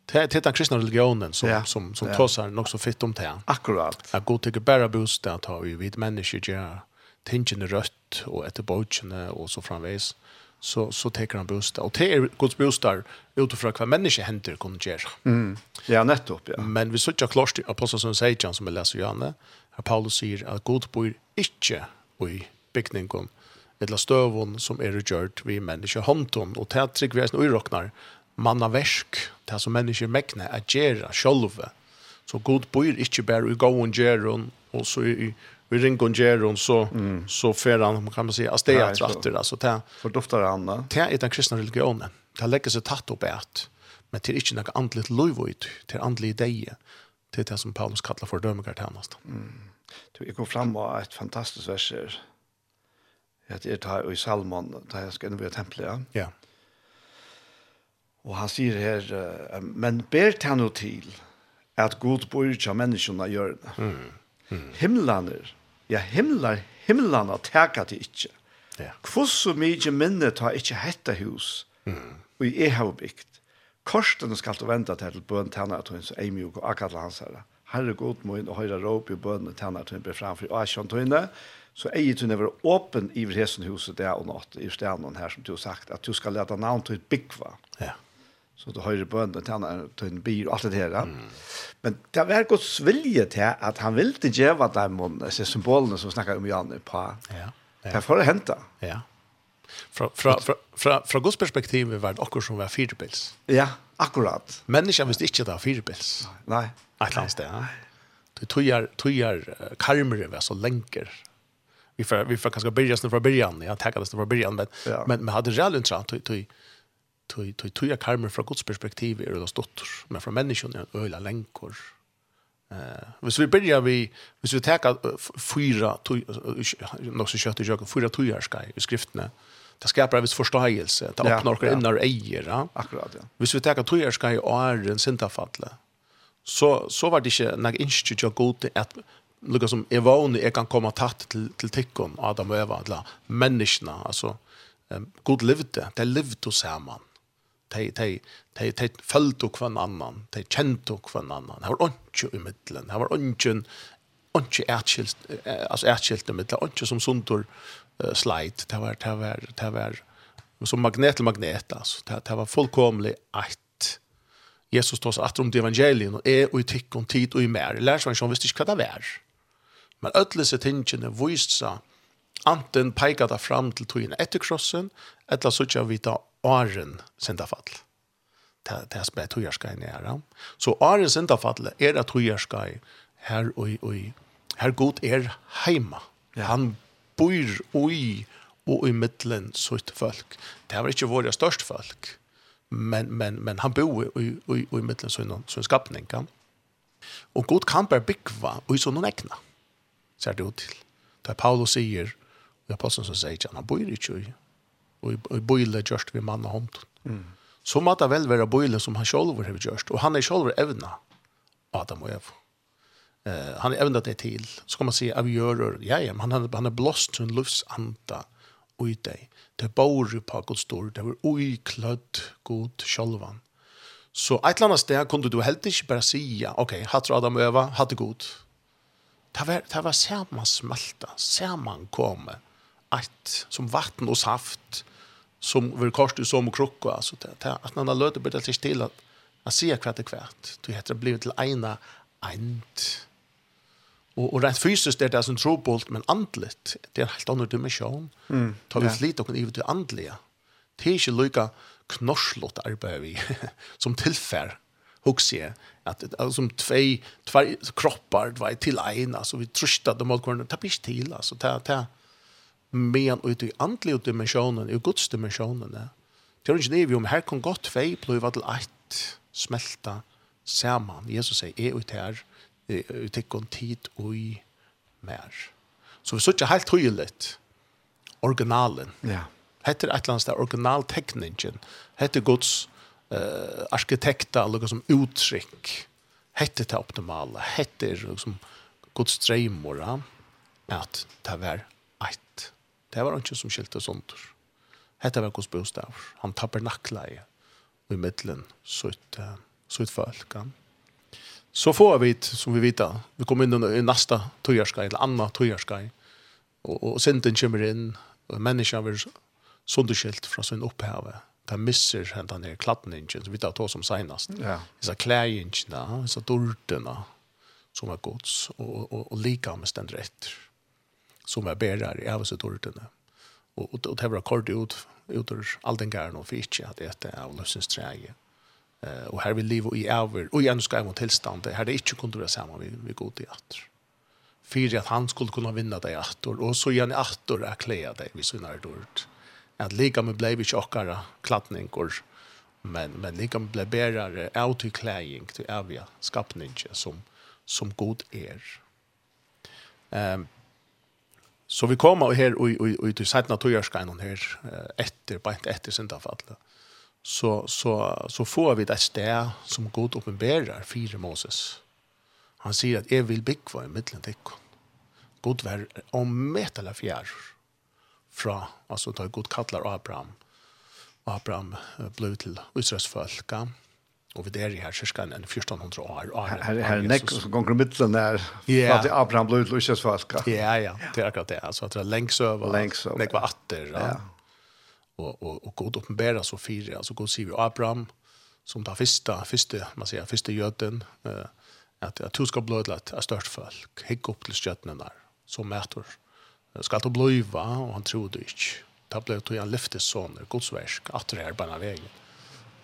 Det är den kristna religionen som, ja. som, som ja. tossar nog så fitt om det. Akkurat. Att gå till bara bostad att vi ju vid människor gör tingen rött och ett bojtjene och så framveis Så, så tar han bostad. Och det är Guds bostad utifrån vad människor händer kommer göra. Mm. Ja, nettopp. Ja. Men vi såg klart i Apostelsen Sejan som vi läser i Janne at Paulus sier at god bor ikke i bygningen, eller støvun som er gjørt vi menneske håndton, og til at trygg vi er uroknar, manna versk, til som menneske mekne, er gjerra sjolve. Så god bor ikke bare i gåen gjøren, og så i vi ringer en gjeron så, mm. så fer han, kan man si, av Nej, tratter. Så, alltså, det, så doftar han da? Det er den kristne religionen. Det legger seg tatt opp et, Men det er ikke noe andelig lov ut. Det er andelig i. Det er det som Paulus kallar for dömningar till annars. Mm. Du, jeg går fram av et fantastisk vers her. er tar i Salmon, da jeg skal inn tempelet, ja. Ja. Og han sier her, uh, men ber til noe til at god bor ikke av menneskene gjør det. Mm. Mm. Himlaner, ja himlar, himlaner teka det ikke. Ja. Hvor så mye minne tar ikke hette hus, mm. og jeg har bygd. Korsten skal du vente til bøn tjener at så er mjuk og akkurat hans herre. Herre god må inn og høyre råp i bøn og tenner til blir framfor og jeg kjønner henne, så eier du never åpen i hesen huset der og natt i stenen her som du har sagt, at du skal lete navn til byggva. Ja. Så du høyre bøn og tenner til en byr og alt det her. Mm. Men det var godt vilje til at han ville gjøre dem om symbolene som snakker om Janne på. Ja. Ja. Det får det hente. Ja. Fra, fra, fra, fra, fra Guds perspektiv var det akkurat som var firebils. Ja, akkurat. Mennesker visste ikke det var firebils. Nei. Et eller annet sted, ja. Du tøyer, tøyer karmere var så lenker. Vi får, vi får kanskje byrja fra byrjan, ja, takka det fra byrjan, men, ja. men, men hadde reall intressant, tøy, tøy, tøy, tøy, tøy, karmer fra Guds perspektiv er det stått, men fra menneskene er det øyla lenker. Eh, hvis vi börjar vi hvis vi tar fyra nog så kött i jöken fyra tojar ska i skriftene, det skapar en viss förståelse. Det öppnar ja, ja. innar eier. Ja? Akkurat, ja. Hvis vi tänker att jag ska i åren sintafatle, så, så var det inte när jag inte gjorde god att lukka som er vanlig, jeg kan komme tatt til, til tikkun, Adam og Eva, til menneskene, altså, um, god levde, de levde sammen, de, de, de, de følte hver annan, de kjente hver annan, det var ikke i middelen, det var ikke ikke ærtskilt, altså ærtskilt i middelen, ikke som sundur, uh, slide. Det var, det var, det var som magnet til magnet, altså. Det, det var fullkomlig ett. Jesus tås att om det evangelien och är i tick om tid och i mer. Lärsvann visste inte vad det var. Men ödlese tingene vysade anten peikar det fram til togene etter krossen, eller så ikke vita åren sindafall. Det, det er som er i nære. Så åren syndafall er det togjørskai her og, og her god er heima. Ja. Han bor ui og i middelen sitt folk. Det var ikke våre største folk, men, men, men han bor i, i, i middelen sin skapning. Ja? Og god kan bare bygge og i sånne ekne, ser det ut til. Det er Paulus sier, og apostelen som sier han bor ikke i, og i, i bøyle gjørst vi mann og hånd. Mm. Så må det vel være bøyle som han selv har gjørst, og han er selv evna, Adam og Eva. Eh, han är även det till. Så kan man se av göror. Ja, ja, han han han är blåst en luftsanta oj dig. Det bor på Guds stor. Det var oj klödd god självan. Så ett eller där kunde du helt inte bara säga, okej, okay, hatt Adam öva, hatt det god. Det var, det var samman smalta, samman komme, att som vatten och saft, som var korset som och krocka. Alltså, det, det, att han han löter började till att, att säga kvart det kvart, det heter blivit till ena eind. Og, og rent fysiskt er det som trobult, men andligt det är helt annen dimensjon. Mm. Ta vi flit og i det andliga. Det er ikke lika knorslått arbeid vi <laughs> som tillfär huxie at som tvei, två kroppar tvei til ein, altså vi tröstar dem mot kornet til, altså, alltså ta ta men ut i andliga dimensjonen, i Guds dimensionen. Det er ikke det om her kan godt två bliva til ett smelta, samman. Jesus sier, är ut her, vi tykker tid og i mer. Så vi sitter helt tydelig originalen. Ja. Hette er et eller annet sted originaltekningen. Hette gods uh, arkitekter, eller som uttrykk. Hette det optimale. Hette er liksom gods ja. At det var ett. Det var ikke som skilte sånt. Hette var guds bostav. Han tabernakla i i middelen sitt, sitt folk. Han Så får vi som vi vet. Vi kommer in i nästa tojarskai eller andra tojarskai Och, och synden kommer in och människan blir sunderskilt från sin upphäve. De misser hända ner klattningen som vi tar som senast. Ja. Dessa kläjningarna, dessa dorterna som är gods och, och, och lika med ständer efter som är bärare i så dorterna. Och, och, och det var kort ut ut ur all den gärna och fiske att det är av lösens träge. Eh och här vill i över och i skal jeg mot tillstånd. Här det inte kunde være samma vi vi god i att. För att han skulle kunna vinna det att och så gärna i och att klä det vi så när dort. Att lika med blev vi chockare kladdningar men men lika med blev bärare autokläing till avia skapninger som som god är. Ehm um, Så vi kommer her og, og, og, og til sætna tøyerskainen her etter, bare etter syndafallet så, så, så får vi det sted som Gud uppenbarar fire Moses. Han sier at jeg vil bygge i middelen til Gud var om et eller fjær fra, altså da Gud kallar Abraham. Abraham ble til Israels folk og vi der i her cirka en 1400 år. Her, her, här er nekk som gonger middelen der, Ja. at Abraham ble til Israels folk. Ja, ja, det er akkurat det. Altså at det er lengsøver, lengsøver. nekk var atter, ja och och och god uppenbara så fire altså god sier vi Abraham som da första första man säger första jøden eh att att du ska bli ett störst folk hick upp till stjärnorna der som mätor ska ta blöva och han trodde inte ta blev tog han lyftes soner Guds verk det här bara vägen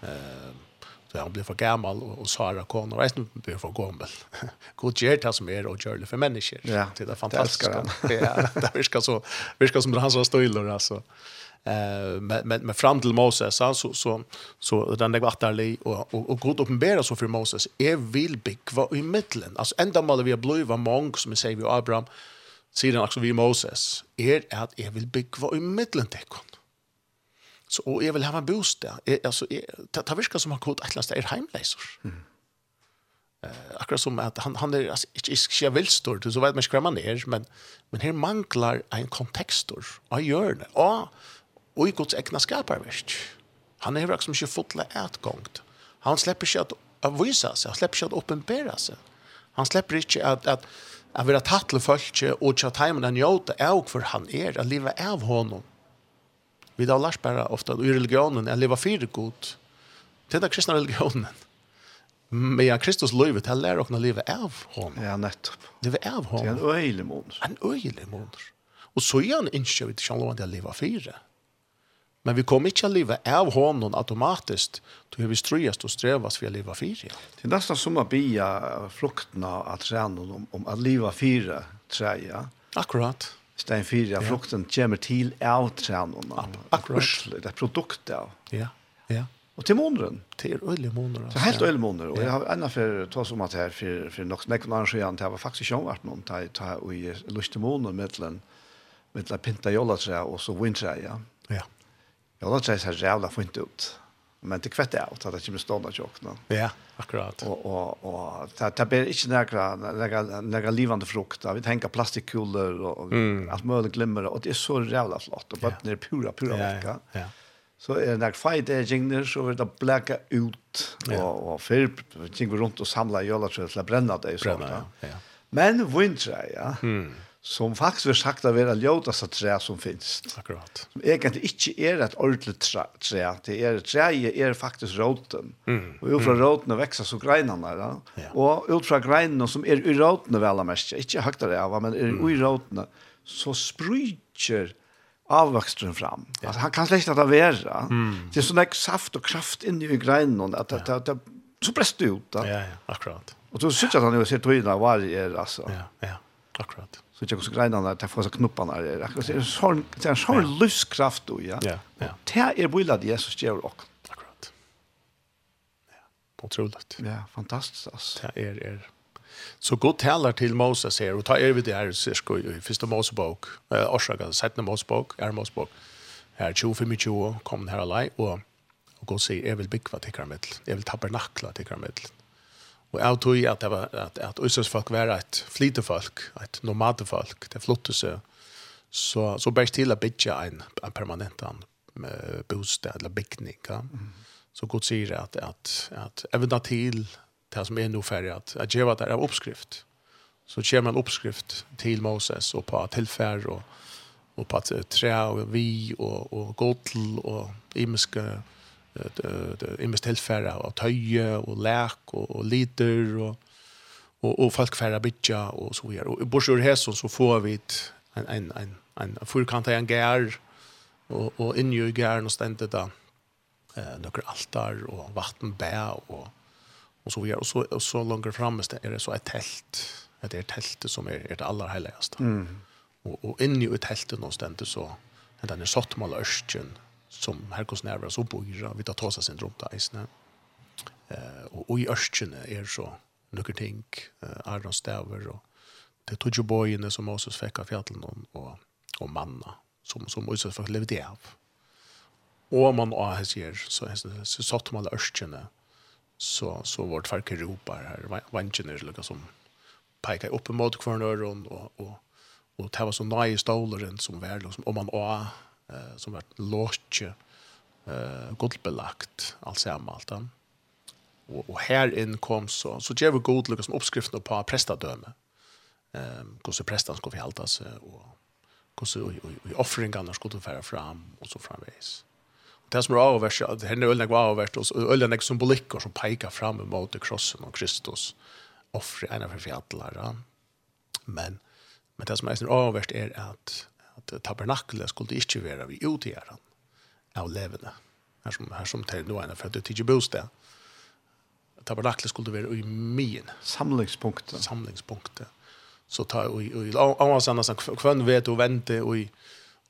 eh så han blev för gammal och, og Sara kom og resten blev for gammal. <laughs> God ger det som er och gjør det för människor. Ja, det är fantastiskt. Det, det, <laughs> det, så, det, som det, det, det, det, støyler altså Eh men men men fram till Moses så så så så den där vattarli och och, och Gud uppenbarar så för Moses är vill bygga i mitten. Alltså ända mal vi blöva mång som säger vi Abraham säger han också vi Moses är att är vill bygga i mitten det kon. Så och jag vill ha en bostad. Är alltså ta viska som har kod atlas är heimlösor. Mm. Eh akkurat som att han han är alltså inte vill stort så vet man skrämma ner men men här manglar en kontextor. och gör det? Ja og i Guds egna skaparverk. Han er liksom ikke fotla etgångt. Han slipper ikke at, at vise seg, han slipper ikke at oppenbære seg. Han slipper ikke at, at, at være tatt til folk og ikke at heimen den gjøte er for han er, at livet er av honom. Vi da lært bare ofte i religionen at livet fire god. Det er den kristne religionen. Men ja, Kristus livet, han lærer åkne livet av honom. Ja, nettopp. Livet av honom. Det er en øyelig måneder. En øyelig måneder. Og så er han ikke, vi ikke han lov at jeg lever fire. Men vi kommer inte å leve av honom automatisk, Då är vi strøyest og strävas for å leve fire. Det er nesten som å bia frukterna av träna om, om att leva fire träja. Akkurat. Stein fire, ja. frukten kommer til av tränorna. Akkurat. Ursle, det er produkt av. Ja, ja. Och till månaden. Till öliga månader. Så helt øyelig måneder. Og jeg har enda for att ta som att här för, för något snäck och arrangerar det här var faktiskt jag vart någon. Det här i lust till månaden mellan mellan Pintajolla-trä och så Windträ, ja. Jag låter sig så jävla fint ut. Men det kvätte ut att det kommer stående tjock nu. Ja, akkurat. Och och och ta ta ber inte några några några livande frukt. Vi tänker plastikkulor och mm. allt möjligt glimmer och det är så jävla flott och bara ja. pura pura ja, vecka. Ja. ja. Så är det när fight edging där så vill det blacka ut ja. och och för ting runt och samla jölar så att bränna det så. Bränna, ja. Men vintra, ja. Mm som faktisk vil sagt å være ljødast av tre som finnes. Akkurat. Som egentlig ikke er et ordentlig tre. Det er treet er faktisk råten. Mm. Og ut fra mm. råtene vekser så greinene. Da. Ja. Og ut fra greinene som er i råtene vel av mest, ikke høyt av, men er mm. i råtene, så spryker avvakstren fram. Ja. Altså, han kan slett ikke være. Mm. Det er sånn saft og kraft inni i greinene, at det, ja. det, det, så brester det ut. Da. Ja, ja, akkurat. Og så synes jeg at han jo ser togene av hva det er, altså. Ja, ja, akkurat så jag också grejer där att få så knopparna där. Det är sån det är sån lustkraft du, ja. Ja, ja. Det er vilja det Jesus gjør også. Akkurat. Ja. Otroligt. Ja, fantastisk, alltså. Det er, er. Så god talar til Moses her, og ta er vi det her, så ska ju första Mosebok, eh Oshaga, settende Mosebok, er Mosebok. her 25 20 kom her alai, og, og god sier, jeg vil bygge till karamell. jeg vil tabernakla till karamell. Og jeg tror at det var at, at Øsers folk var et flite folk, et nomade folk, det flotte seg. Så, så bare til å bygge en, en permanent en, bostad eller bygning. Ja. Mm. Så Gud sier at, at, at evna til det som er nå ferdig, at, at djeva det av oppskrift. Så kommer en oppskrift til Moses og på tilfær og, og på tre og vi og, og godl og imenske imest tilfæra av töje och läk och, och liter och og, og folk færa bitcha og så vidare. Og bortsett ur hesson så får vi en, en, en, en fullkanta av en gær og, og inni i gæren og stendet da eh, noen altar og vattenbæ og, og så vidare. Og så, og så langer fram er det så et telt. Det er teltet som er, er det aller heiligste. Mm. Og, og inni i teltet nå stendet så den er sottmål ørsten som herkosnerver så bor vi tar syndrom da isne. Eh, og, i ørskene er så noen ting, eh, Aron Staver og det tog jo bøyene som Moses fikk av fjallet og, og manna som, som Moses fikk levd det av. Og man og hans gjør, så, så, så satt man alle ørskene, så, så var det här ropar her, vantjener som pekar upp mot kvarnøren og, og, og, og det var så nøye ståleren som var, liksom, og man og eh, som vart lågt eh, godbelagt, alt sammen och och Og, og kom så, så ger vi god lykke som på på Ehm hur så prestan ska vi hålla sig och hur så i offeringarna ska det föra fram, och så framvis. Det som är avvärst det her er gå var och og øyne er som pekar fram mot krossen och Kristus, offre ene för fjallet, men, men det som er avverst er at at tabernaklet skulle ikke være vi ut i æren av levende. Her som, her som tar noe for at det ikke bostad. Tabernaklet skulle være i min. Samlingspunktet. Samlingspunktet. Så ta og og og sånn sånn kvønn vet og vente og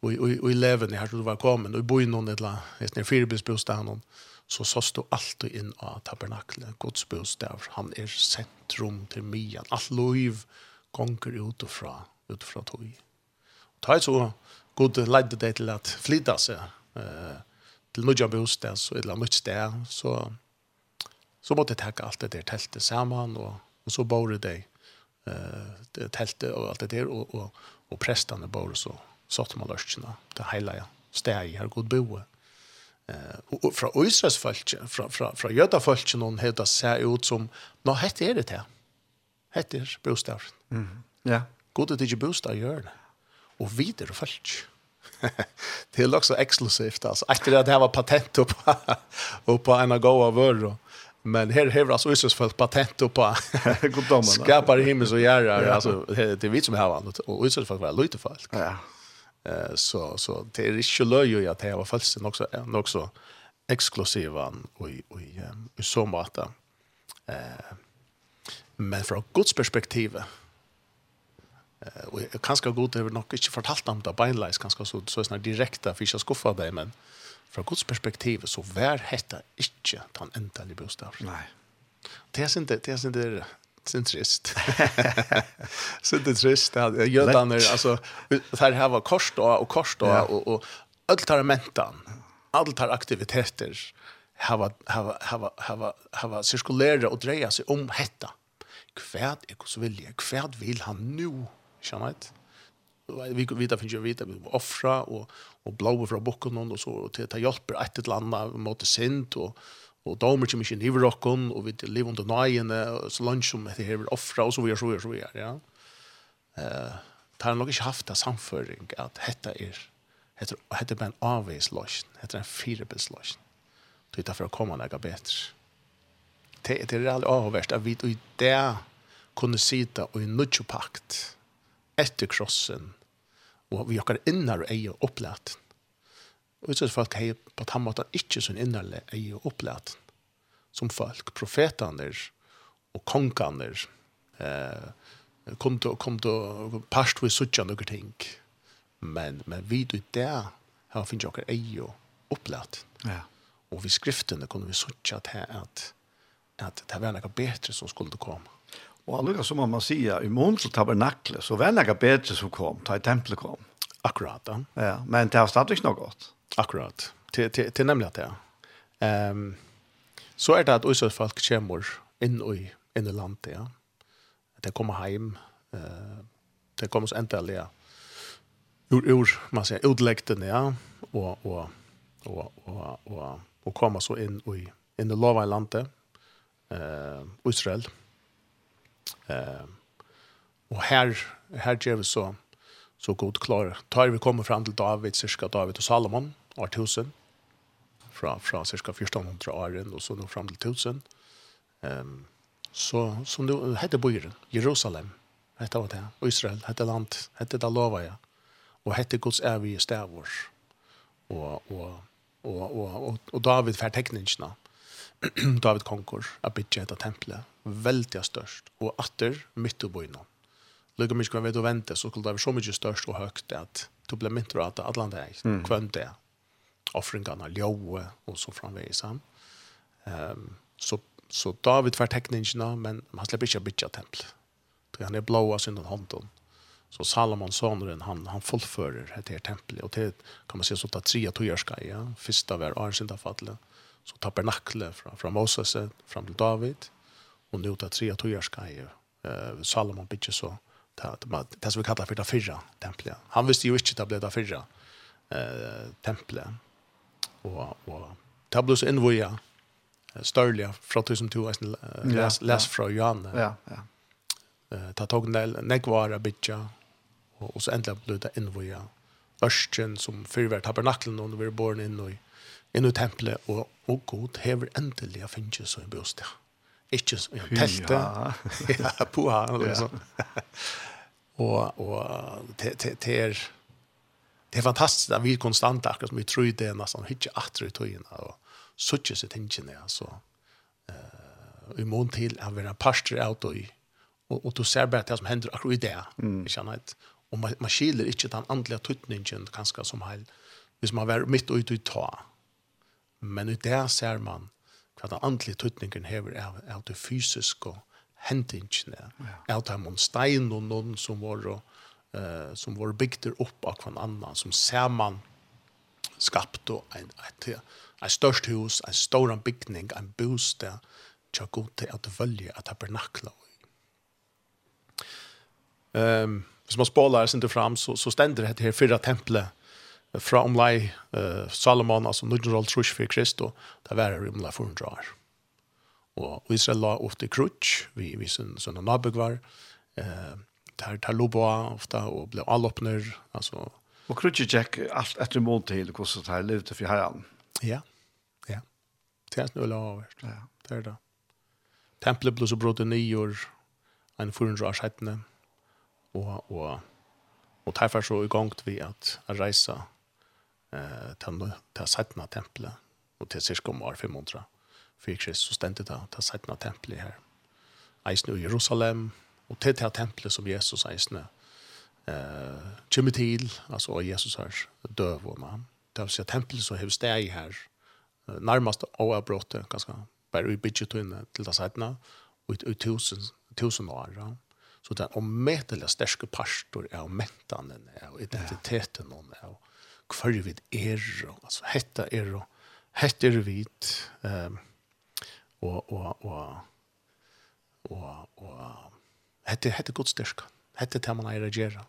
og og og levende her du var kommen og bo i noen et la nesten firebusbostad noen så så står allt inn av tabernaklet Guds bostad han er sentrum til mian alt liv gonger ut og fra ut fra tog ta så god ledde det til at flytta seg eh, til nødja bostad så et eller annet sted. Så, så måtte jeg takke alt det der teltet sammen, og, og så bor det deg eh, teltet og alt det der, og, og, og prestene bor så satt man løsene det hele stedet her god boe. Eh, och från Israels folk från från från fra folk någon heter ser ut som, nå hette det det heter Hette er bostad. Mm. Ja. God det är ju bostad gör det og videre folk. <laughs> <laughs> <laughs> det är också exklusivt alltså. Efter det här var patent på och på en gå vör men här har alltså Jesus för patent på goddomarna. Skapar himmel så gärna alltså det vet som har var och Jesus för var lite folk. Ja. Eh så så det är ju löj ju att det var falskt också också exklusiva och och i så måta. Eh men från Guds perspektiv Eh och kanske gott över nog inte fortalt om det beinleis kanske så så snart direkta fiskar skuffa dig men från Guds perspektiv så vär hetta inte tan ändlig bostad. Nej. Det är inte det är inte sin trist. <laughs> så det trist där när alltså här här var kors då och kors då och och allt har mentan. Allt har aktiviteter hava hava hava hava hava cirkulera och dreja sig om hetta. Kvärt är Guds vilja. Kvärt vill han nu Kjammet. Vi kan vita finnes jo vita, vi offra, och och blåa från bokken, och så till ta hjelper ett ett annet mot sint, och og damer kommer ikke niver okken, og vi lever under nøyene, så langt som det hever offra, og så videre, så videre, så videre, ja. Uh, det har nok ikke haft det samføring at dette er, dette er bare en avveisløsning, dette er en firebilsløsning. Det er derfor å komme noe bedre. Det det er det reale avhverst at vi i det kunne sitte og i nødgjepakt, etter krossen, og vi okkar innar eie opplaten. Og så folk hei på den måten ikke sin innerle eie opplæt, Som folk, profetene og kongene, eh, kom til, kom til parst vi suttja noen ting. Men, men vi du der, her finner okkar eie opplæt. Ja. Og vi skriftene kunne vi suttja til at, at det var noe bedre som skulle komme. Och alltså som man säger i mån så tabernaklet så var några bedre som kom, ta i tempelet kom. Akkurat. Ja, ja men det har stadigt något godt. Akkurat. Till till till nämligen det. Ehm um, så är det att oss folk kommer in i in i landet, ja. Att de kommer hem eh uh, det kommer så äntligen ur ur man säger utläkten ja och och och och och och komma så in i in det lova landet eh uh, Israel. Eh, och här här ger vi så så god klar. Tar vi kommer fram till David cirka David och Salomon år 1000 från från cirka 1400 år och så nu fram till 1000. Ehm um, så som nu heter byen Jerusalem. Hette var det här. Israel hette land hette det lova ja. Och hette Guds evige stävor. Och och och och och, och David för teckningarna <clears throat> David Konkurs a bytja etta temple veldig størst, og atter mitt og bøyna. Lugga mykje kvann vet og vente, så skulle det være så mykje størst og høgt at du ble mindre at alle andre er mm. kvann det. Offringarna, ljoe, og så framvegis han. Um, så, så David var tekningarna, men han slipper ikke å temple. tempelet. Han er blåa sin hånden. Så Salomon sonen han han fullförer det här templet och det kan man se så att tre tojarska ja första var Arsindafallet så tabernaklet fra, fra Moses fram til David, og nå til tre tøyerskeier, uh, Salomon bygde så, det som vi kallar for det fyrre tempelet. Han visste jo ikke det ble det fyrre uh, tempelet. Og, og det ble så innvoja størlige fra 2002, uh, les, les fra Johan. Ja, ja. Uh, Det tok negvara bygja, og, og så endelig ble det innvoja Ørsten som fyrver tabernaklen, og det var borne inn i inn i tempelet, og, og god hever endelig å finne så i bostad. Ikke så i telt. <laughs> Ja, på han, eller noe og og det det er det er fantastisk at vi er konstant akkurat som vi tror det er nesten ikke atre i togene og suttje seg tingene altså eh i mån til å være er parster av og, og du ser bare det som hender akkurat i det mm. ikke annet og man, man skiler ikke den andlige tøtningen kanskje som heil hvis man er midt ute i ta. Men i det ser man hva den andelige tøtningen hever av, av det fysiske hendingene, ja. av de mon stein og noen som var, uh, som var bygd opp av hver annan, som ser man skapte en, et, et størst hus, en stor bygning, en bostad, å gå til at vølge at tabernakla i. Um, hvis man spåler sin til fram, så, så stender det her fyra tempelet fra omlai uh, Salomon, altså 900 trus for Kristo, det var det omlai 400 år. Og Israel la ofte krutsk, vi, vi sin sønne nabegvar, eh, der tar loboa ofte, og ble allåpner, altså. Og krutsk gikk alt etter mål til hvordan det her levde for herren. Ja, ja. Det er snøla avhørst. Ja. Det er det. Tempelet ble så brått i år, en 400 år settene, og, og, og derfor så i gang til vi at reise eh till till sättna templet och till cirka om år 500 för Kristus stände där till sättna templet här. Eisne i Jerusalem och till till templet som Jesus eisne eh kommer till alltså Jesus har döv och man. Det vill säga templet så hur stäj här närmast avbrott ganska bara i budget in till det sättna och ut tusen tusen år. Ja. Så det är omätliga stärska pastor är mentanen och identiteten och hver vi er, altså hetta er, hetta er vi, um, og, og, og, og, og, hetta, hetta er god styrka, hetta er det man er å gjøre,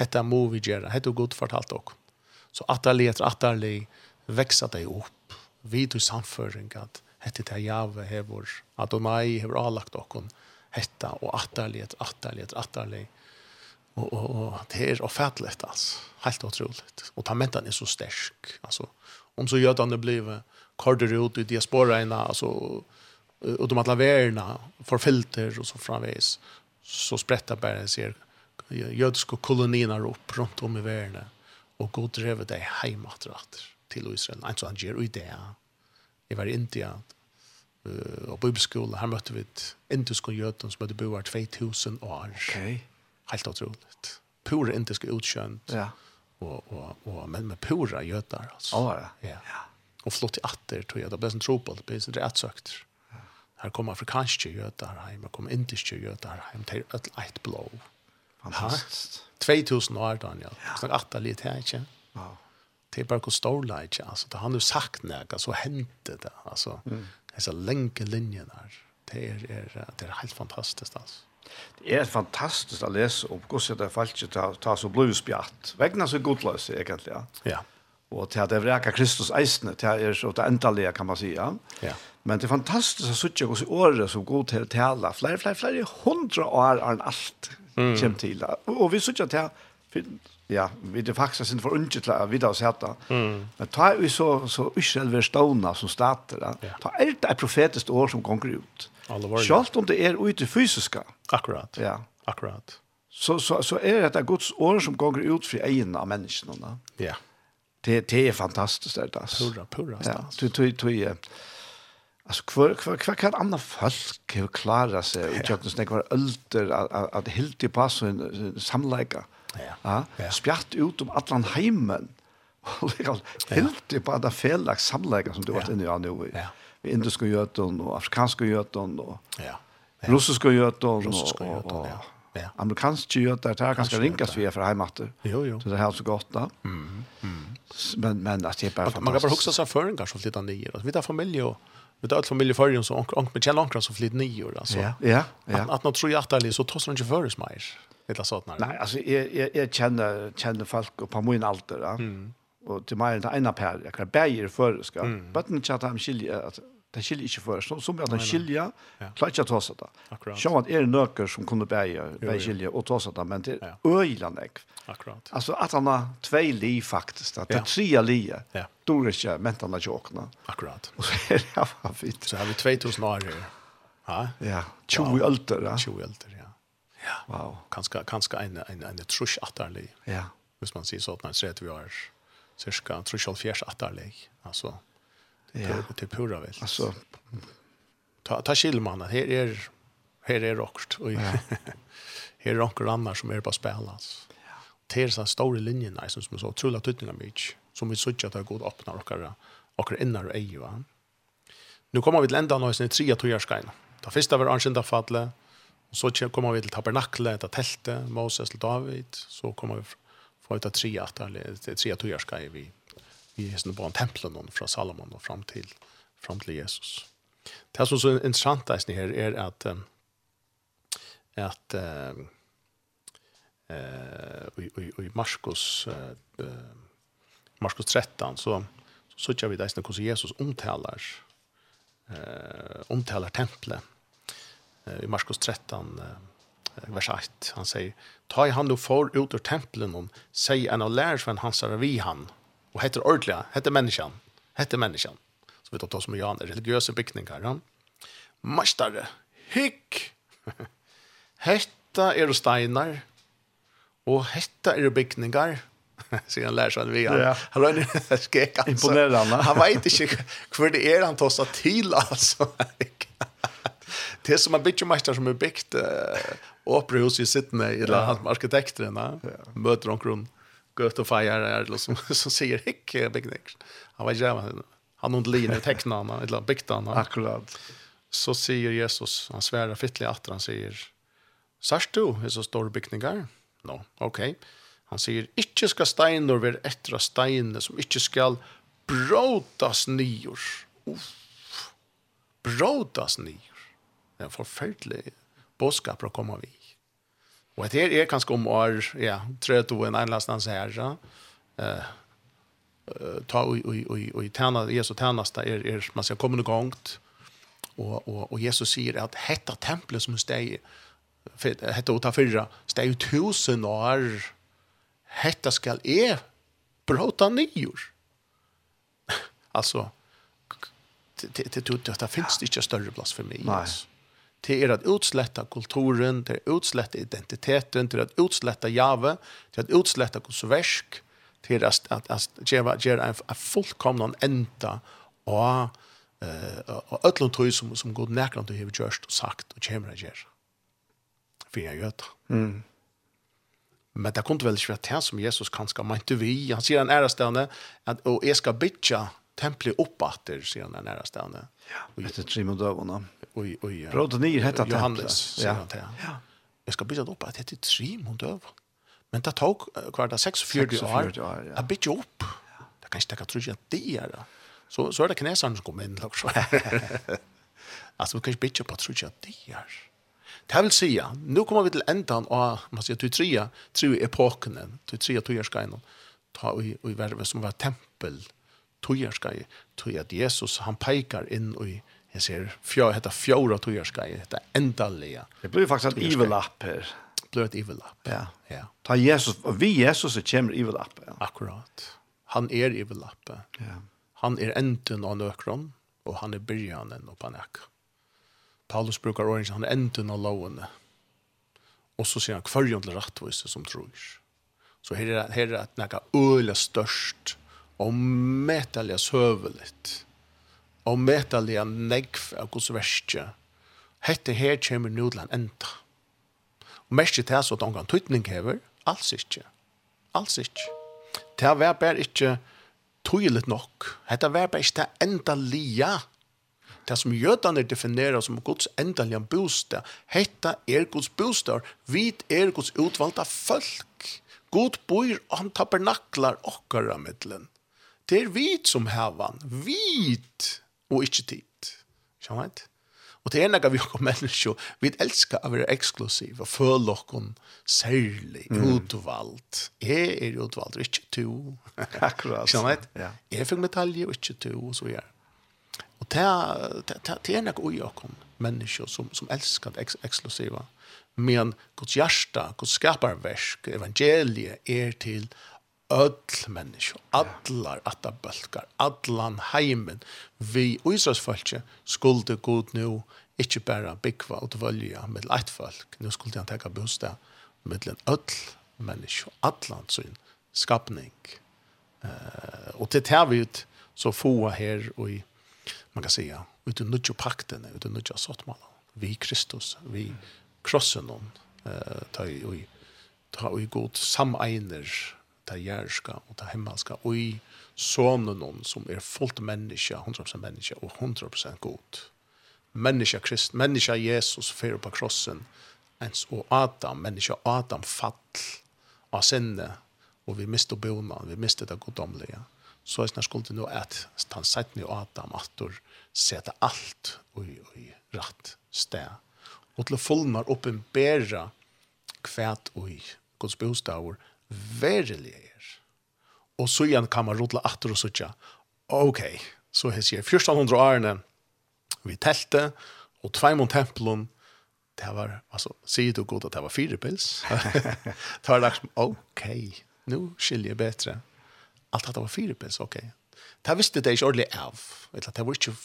hetta må vi gjøre, hetta er god fortalt også. Så atterlig etter atterlig veksa deg opp, vi i samføring at hetta er det jave hever, Adonai og hever avlagt dere, hetta og atterlig etter atterlig etter atterlig, Och och och det är ofattligt alltså. Helt otroligt. Och ta mentan är så stark alltså. Om så gör det blev kardar ut i diasporaerna alltså och de alla värna för filter och så framvis så sprättar bara ser judiska kolonierna upp runt om i världen och god drev det hemåt rätt till Israel. Alltså han ger ut det. Det var inte eh uh, på bibelskola här mötte vi ett indisk och jötun som hade boat 2000 år. Okej. Okay helt otroligt. Pura inte ska utskönt. Ja. Och och och men med pura götar alltså. Ja. Ja. Och flott i atter tror jag det blir en tropel, det blir rätt sökt. Här kommer afrikanska götar hem, här kommer indiska götar hem till ett light blow. Fantastiskt. 2000 år Daniel. Ja. Snack åtta lite här inte. Ja. Det är bara hur stor light alltså det har nu sagt när så hände det alltså. Mm. Alltså länke linjen där. Det är, är det är helt fantastiskt alltså. Det er fantastisk å lese om hvordan det er falsk ta, ta så blodspjatt. Vegna så godløs, egentlig. Ja. Og til at det vreka Kristus eisene, til er så det endelige, kan man si. Ja. ja. Men det er fantastisk å sitte hos året som god til å tale. Flere, flere, flere hundre år er enn alt mm. kommer til. Og, og vi sitter til ja, vi det faktisk sin for unge til å vite oss hette. Mm. Men ta vi så, så uskjelver stående som stater. Ja. Ta er det et profetisk år som konger ut. Schalt Sjalt om det er ute fysiska. Akkurat. Ja. Akkurat. Så, så, så er det Guds år som går ut för egen av människorna. Ja. Det, det er fantastiskt det där. Pura, pura. Ja, du, du, du, Alltså kvar kvar kvar kan andra folk hur klara sig och jag kunde var ölter att att helt i pass en samlägga. Ja. Ja. Spjart ut om allan heimen. Och helt i på det fellag samlägga som du varit inne i nu. Ja indiske jøten og afrikanske jøten og ja, ja. russiske jøten russiske jøten, og, ja. Ja. Amerikanske jøter, det er ganske ringast vi er fra heimater. Jo, jo. Så det er helt så godt da. Mm, mm. Men, men at det er bare fantastisk. Man kan bare huske seg føringer som flyttar nye. Vi tar familie og vi tar alt familie føringer som vi kjenner ankra som nio nye. Ja, ja. Att, att nå tror jag att det er så tar inte ikke føres mer. Eller så sånn. Nej, alltså jag, jag, jag känner, känner folk på min alder. Ja. Mm. Och till mig er det ena per. Jag kan bære føreska. Mm. Bøtten kjenner at de skiljer at Den skiljer ikke først. Som, som at den skiljer, ja. klarer ikke å ta seg det. Sjøen at er nøkker som kunne bære, bære skilje og ta seg det, men det er øyland jeg. Akkurat. Altså at han har tve li faktisk, at det er tre li, ja. dår ikke mentene ikke åkne. Akkurat. Og så er det bare fint. Så har vi 2000 år her. Ja, ja. 20 ølter, ja. 20 ølter, ja. Ja, wow. kanskje, kanskje en, en, en trus atterlig. Ja. Hvis man sier sånn, så er det vi har cirka trus og fjers atterlig. Altså, Det det är pura väl. Alltså ta ta skillmannen. Här är här är rockt och <laughs> här är rockar annars som är på spelas. Det är så stora linjer där som så otroligt tutningar mycket som vi såg att det går att öppna rockar och innan och ej va. Nu kommer vi till ändan av sin trea tojarskain. Det första var arrangemang fallet. Och så kommer vi till tabernaklet, till tältet, Moses till David. Så kommer vi få ut att tre att det är tre tojarskain vi i hesten på templen fra Salomon og fram til, fram til Jesus. Det som er så interessant er att er at at eh i i Markus eh Markus 13 så så ser vi det som hur Jesus omtalar eh omtalar templet i Markus 13 vers 1 han säger ta i hand och för ut ur templen och säg en av lärsvän han säger vi han Och heter ordliga, heter människan, heter människan. Så vi tar oss med Jan, religiösa byggningar. Ja? Mastare, hick! hetta er steinar, og hetta er byggningar, <laughs> sier han lærer seg vi har. Ja. Han har en skräck alltså. Imponerande. Han vet ikke <laughs> hvor det er han tar seg til, altså. <laughs> det er som en byggmästare som er byggt uh, operahus i sittende, eller ja. han ja. møter omkring götofajare liksom, som säger hicke Big Nick. Han var jävla han hon linje tecknarna eller biktarna. Akkurat. Så säger Jesus, han svärar fittlig att han säger Särst du, är så stor byggningar? No, okej. Okay. Han säger, inte ska steinor vara ettra steiner som inte ska bråtas nyår. Uff. Bråtas nyår. Det är en förfärlig bådskap att komma vid. Og det är er kanske om år, ja, tre to en anlastans här så. Eh ta och och och og tjäna Jesus tjänasta är er man ska komma igång och och och Jesus säger att hetta templet som steg hetta uta fyrra steg tusen år hetta skall är bråta nyor. Alltså det det det det finns det inte större plats för mig. Nej det er at utsletta kulturen, det er att utsletta identiteten, det er at utsletta jave, det er at utsletta kulturverk, det er at, at, at gjøre, gjøre en, en fullkomna enda og eh och öllum tøy som som god nærkant du hevur gjørt og sagt og kemur at gjera. Fyri at det. Mm. Men det kunde vel ikke være det som Jesus kanskje mente vi. Han sier han ærestene, at, og jeg skal bytja tempelet opp etter, sier han en ærestene. Ja, etter trimodøvene oi i Bråd och hetta hette Johannes. Ja. ja. ja. Jag ska byta upp att det är tre mot Men det tog kvarta 46 år. Ja. Jag bytte upp. Det kan kanske jag tror att det är det. Så, så är det kinesaren som kommer in. alltså vi kan bytte upp att tror att det är Det vill säga, nu kommer vi till ändan av, man säger, till trea, tre epoken, till trea tojarskajnen, ta i, i världen som var tempel, tojarskaj, tog att Jesus, han pekar in i jeg ser fjå, heter fjärde tojarskai heter ändliga. Det blir faktiskt ett evil-app här. Det blir ett evil-app. Ja. ja. Ta Jesus, vi Jesus er kämmer evil-app. Ja. Akkurat. Han är evil-app. Ja. Han är enten av nøkron, och han är byrjanen av panek. Paulus brukar orange han er enten av lovene. Och så sier han kvarjon til rättvise som tror. Så her er, her er et att øyla størst, og och mätaliga söveligt og medelig en negv av Guds verste. Hette her kommer nå til en enda. Og mest til det så at omgang tøytning hever, alls ikke. Alls ikke. Det var bare ikke tøylet nok. Hette var bare ikke det enda lia. Det som jødene definerer som Guds endelige bostad, hette er Guds bostad, vi er Guds utvalgte folk. God bor og han tabernaklar okkara middelen. Det er vit som hevan. Vit! og ikke tid. Skjønner du? Og det er noe vi har mennesker, vi elsker å være eksklusiv og føle noen særlig mm. utvalgt. Jeg er utvalgt, <laughs> og ikke to. Akkurat. Skjønner du? Ja. Jeg fikk medalje, og ikke to, og så gjør. Og det er noe i oss mennesker som, som elsker det eks eksklusiva. Men Guds hjärsta, Guds skaparverk, evangeliet er til öll människa, allar atta bölkar, allan heimen, vi og Israelsfalkje skulle god nu ikkje bara byggva og dvölja med leit folk, nu skulle han teka bostad med öll människa, allan sin skapning. Uh, og til tar vi ut så få her og i, man kan säga, ut i nudja pakten, ut i nudja sottmala, vi Kristus, vi krossen hon, uh, ta i, ta i god sameiner, ta jærska og ta himmelska og i sonen hon som er fullt menneske, 100% menneske og 100% god. Menneske krist, menneske Jesus fyrir på krossen, ens og Adam, menneske Adam fall av sinne, og vi miste bona, vi miste det goddomlige. Så er det skulle nå at han sett ni Adam at du setter alt og i rett sted. Og til å fullnar oppenbæra kvæt og i Guds bostavur verilig er. Og så igjen kan man rodla atter og sutja, ok, så jeg sier, 1400 årene, vi telte, og tveimund tempelen, det var, altså, sier du godt at det var fire pils? <laughs> det var liksom, ok, nu skiljer jeg bedre. Alt at det var fire pils, ok. Det visste det ikke ordentlig av, eller det var ikke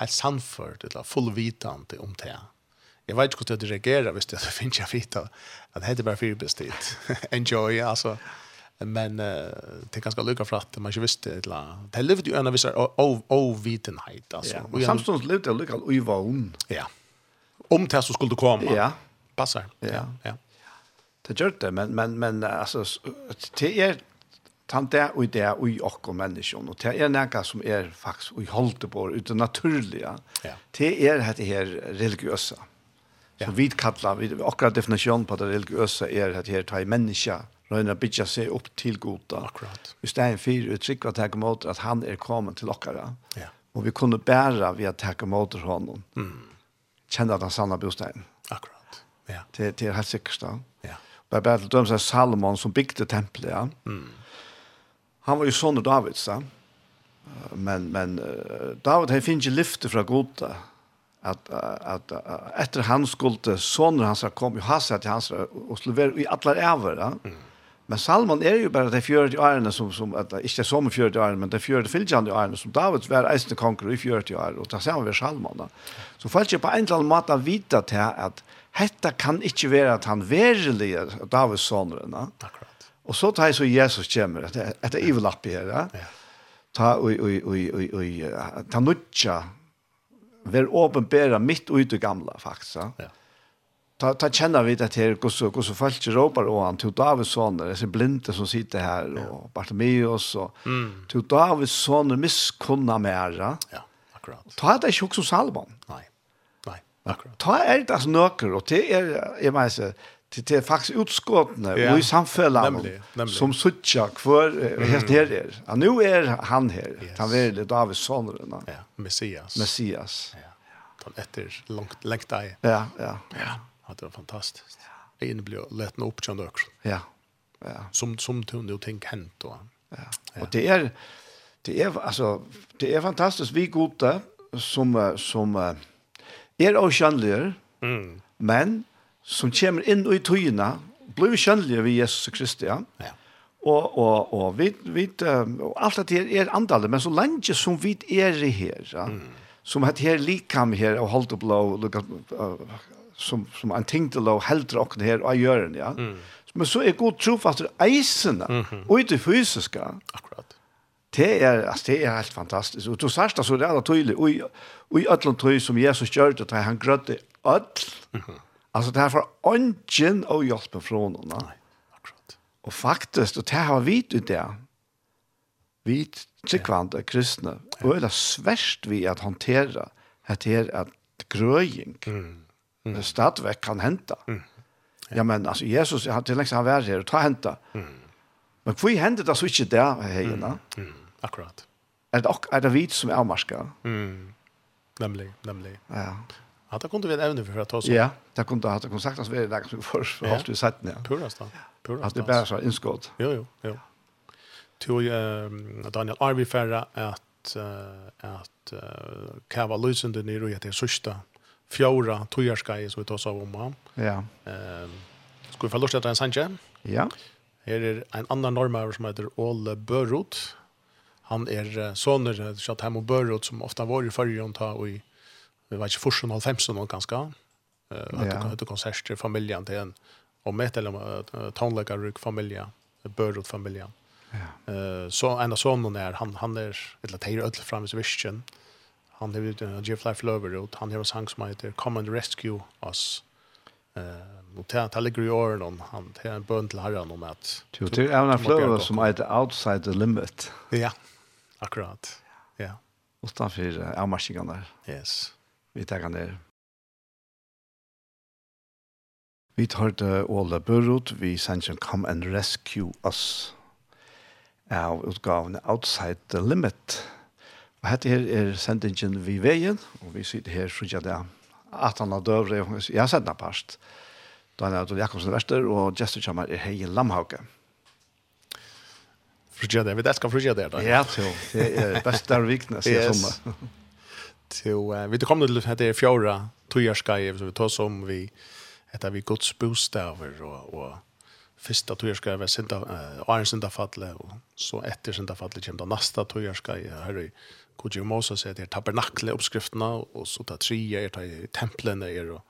helt sannført, eller fullvitende om det jag vet <laughs> inte hur det reagerar visst <laughs> det finns jag vita att det heter bara för bestit enjoy alltså men uh, det är ganska lycka för man ju visste ett la det levde ju en av vissa ovitenhet alltså yeah. och samstundes levde jag lycka i vån ja. Om det så skulle komma ja. Passar ja. Ja, det gör det men men men alltså det är tant det och det och i och människan och det är något som är faktiskt och håller på utan naturliga. Det är det här religiösa. Ja. Så vi kallar, vi, akkurat definition på det religiøse er at her tar människa röjna bytja seg opp til goda. Akkurat. Vi en fyr uttryck at jeg mot at han er kommet til okkara. Ja. Og vi kunne bæra vi at jeg mot honom. Mm. Känna den sanna bostaden. Akkurat. Ja. Det, det er helt sikkert da. Ja. Bare bara till dem Salomon som bygde tempelet. Ja. Mm. Han var jo sånn av Davids. Ja. Men, men David har finnit lyfte fra goda at att etter han skulle sonen hans kom ju hasa til hans og skulle være i alla över ja. Men Salmon er jo bare de fjørte åren som som at, ikke inte som fjørte åren men de fjørte fylgjende åren som David var eisende konger i 40 år och ta samman med Salmon. da. Så folk ju på en eller annen måte vite til at dette kan ikke være at han verkligen Davids sønner. Ja. Akkurat. Og så tar jeg så Jesus kommer etter, etter är her, up. Ja. Ta oj oj oj oj oj ta nutcha ver åpenbæra mitt ut i gamla faktisk. Ja. Ta, ta kjenner vi det til hvordan, hvordan folk råper og han, til Davids sønner, disse blinde som sitter her, ja. og Bartimeus, og mm. til Davids sønner miskunna mera. Ja, akkurat. Ta det ikke også Salomon. Nei, nei, akkurat. Ta er det nøkker, og det er, jeg mener, det är faktiskt utskottna och i samfällan som suttja hver mm. helt her er. Ja, nu är han här. Yes. Han är det Davids son. Ja, Messias. Messias. Ja. Han efter långt lengt deg. Ja, ja. Ja, det var fantastiskt. Ja. blir blev lätten uppkänd också. Ja. Ja. Som som tunde och tänk hent og... Ja. Och det är det är alltså det är fantastiskt vi goda som som är okänliga. Mm. Men som kommer inn i tøyene, blir kjønnelige ved Jesus Kristi, ja. ja. Og, og, og, vi, vi, og alt det her er andallet, men så lenge som vi er i her, ja, mm. som at her likam her, og holdt opp lov, som, som en ting til lov, heldre åkne her, og gjør den, ja. Mm. Men så er god trofast til eisene, mm -hmm. og i det fysiske. Akkurat. Det er, altså, det er helt fantastisk. Og du sørst det så det er tydelig, og i, og i ødlom tøy som Jesus gjør det, han grødde ødl, mm -hmm Alltså det här får ången och hjälpa från honom. Nej, akkurat. Och faktiskt, och det här har vi ut det. Vi tryggvande ja. kristna. Ja. Och det är svärst vi att hantera det här att gröjning. Mm. Mm. Stadväck kan hända. Mm. Ja. ja, men alltså Jesus, han till längst han var här och ta hända. Mm. Men hur händer det så inte där hejarna? Mm. Mm. Akkurat. Är det, är det vi som är avmarska? Mm. Nämligen, nämligen. Ja. Ja, det kunde vi även för att ta oss. Ja, det kunde ha kunde sagt att vi där som för för har du sett när. Purast då. Purast. Att det bara så inskott. Jo jo, jo. Till eh Daniel Arvi Ferra att att kava lösen den i det sista fjärde tojarskai så vi tar av om. Ja. Ehm ska vi få lust att en Sanchez? Ja. Här är en annan norrmöver som heter Ole Börrot. Han är soner Chatham och Börrot som ofta var i förrjon ta och i vi var ikke forsen og halvfems og noen ganske. Høyde konserter, familjen til en, og med til tånleggerruk familjen, børut familjen. Så en av sånne er, han, han er, eller teir ødel fram i Svisken, han har ut en Jeff Life Lover, han har en sang som heter Come and Rescue Us. Og det er ligger i åren han har en bønn til herren om at... Jo, det er en fløver som heter Outside the Limit. Ja, akkurat. Ja. Utanför avmarsningen där. Yes. Vi tar ned. Vi tar det Åle Burut, vi sender Come and Rescue Us av utgavene Outside the Limit. Og dette her er sendingen vi veien, og vi sitter her, så jeg det, at han har døvre, jeg har sett den parst. Daniel Adol Jakobsen Vester, og Jester kommer er Heie Lamhauke. Frugja det, vi elsker frugja det da. Ja, det er best der viknes jeg sommer. Så uh, vi kommer til det er fjorda tøyerskaj, så vi tar som vi etter vi gods bostaver og, og fyrsta tøyerskaj var sinda, uh, Arne Sindafatle, og så etter Sindafatle kommer det nasta tøyerskaj, her i Kodji og Mosa sier det er tabernakle oppskriftene, og så tar tre er det templene er og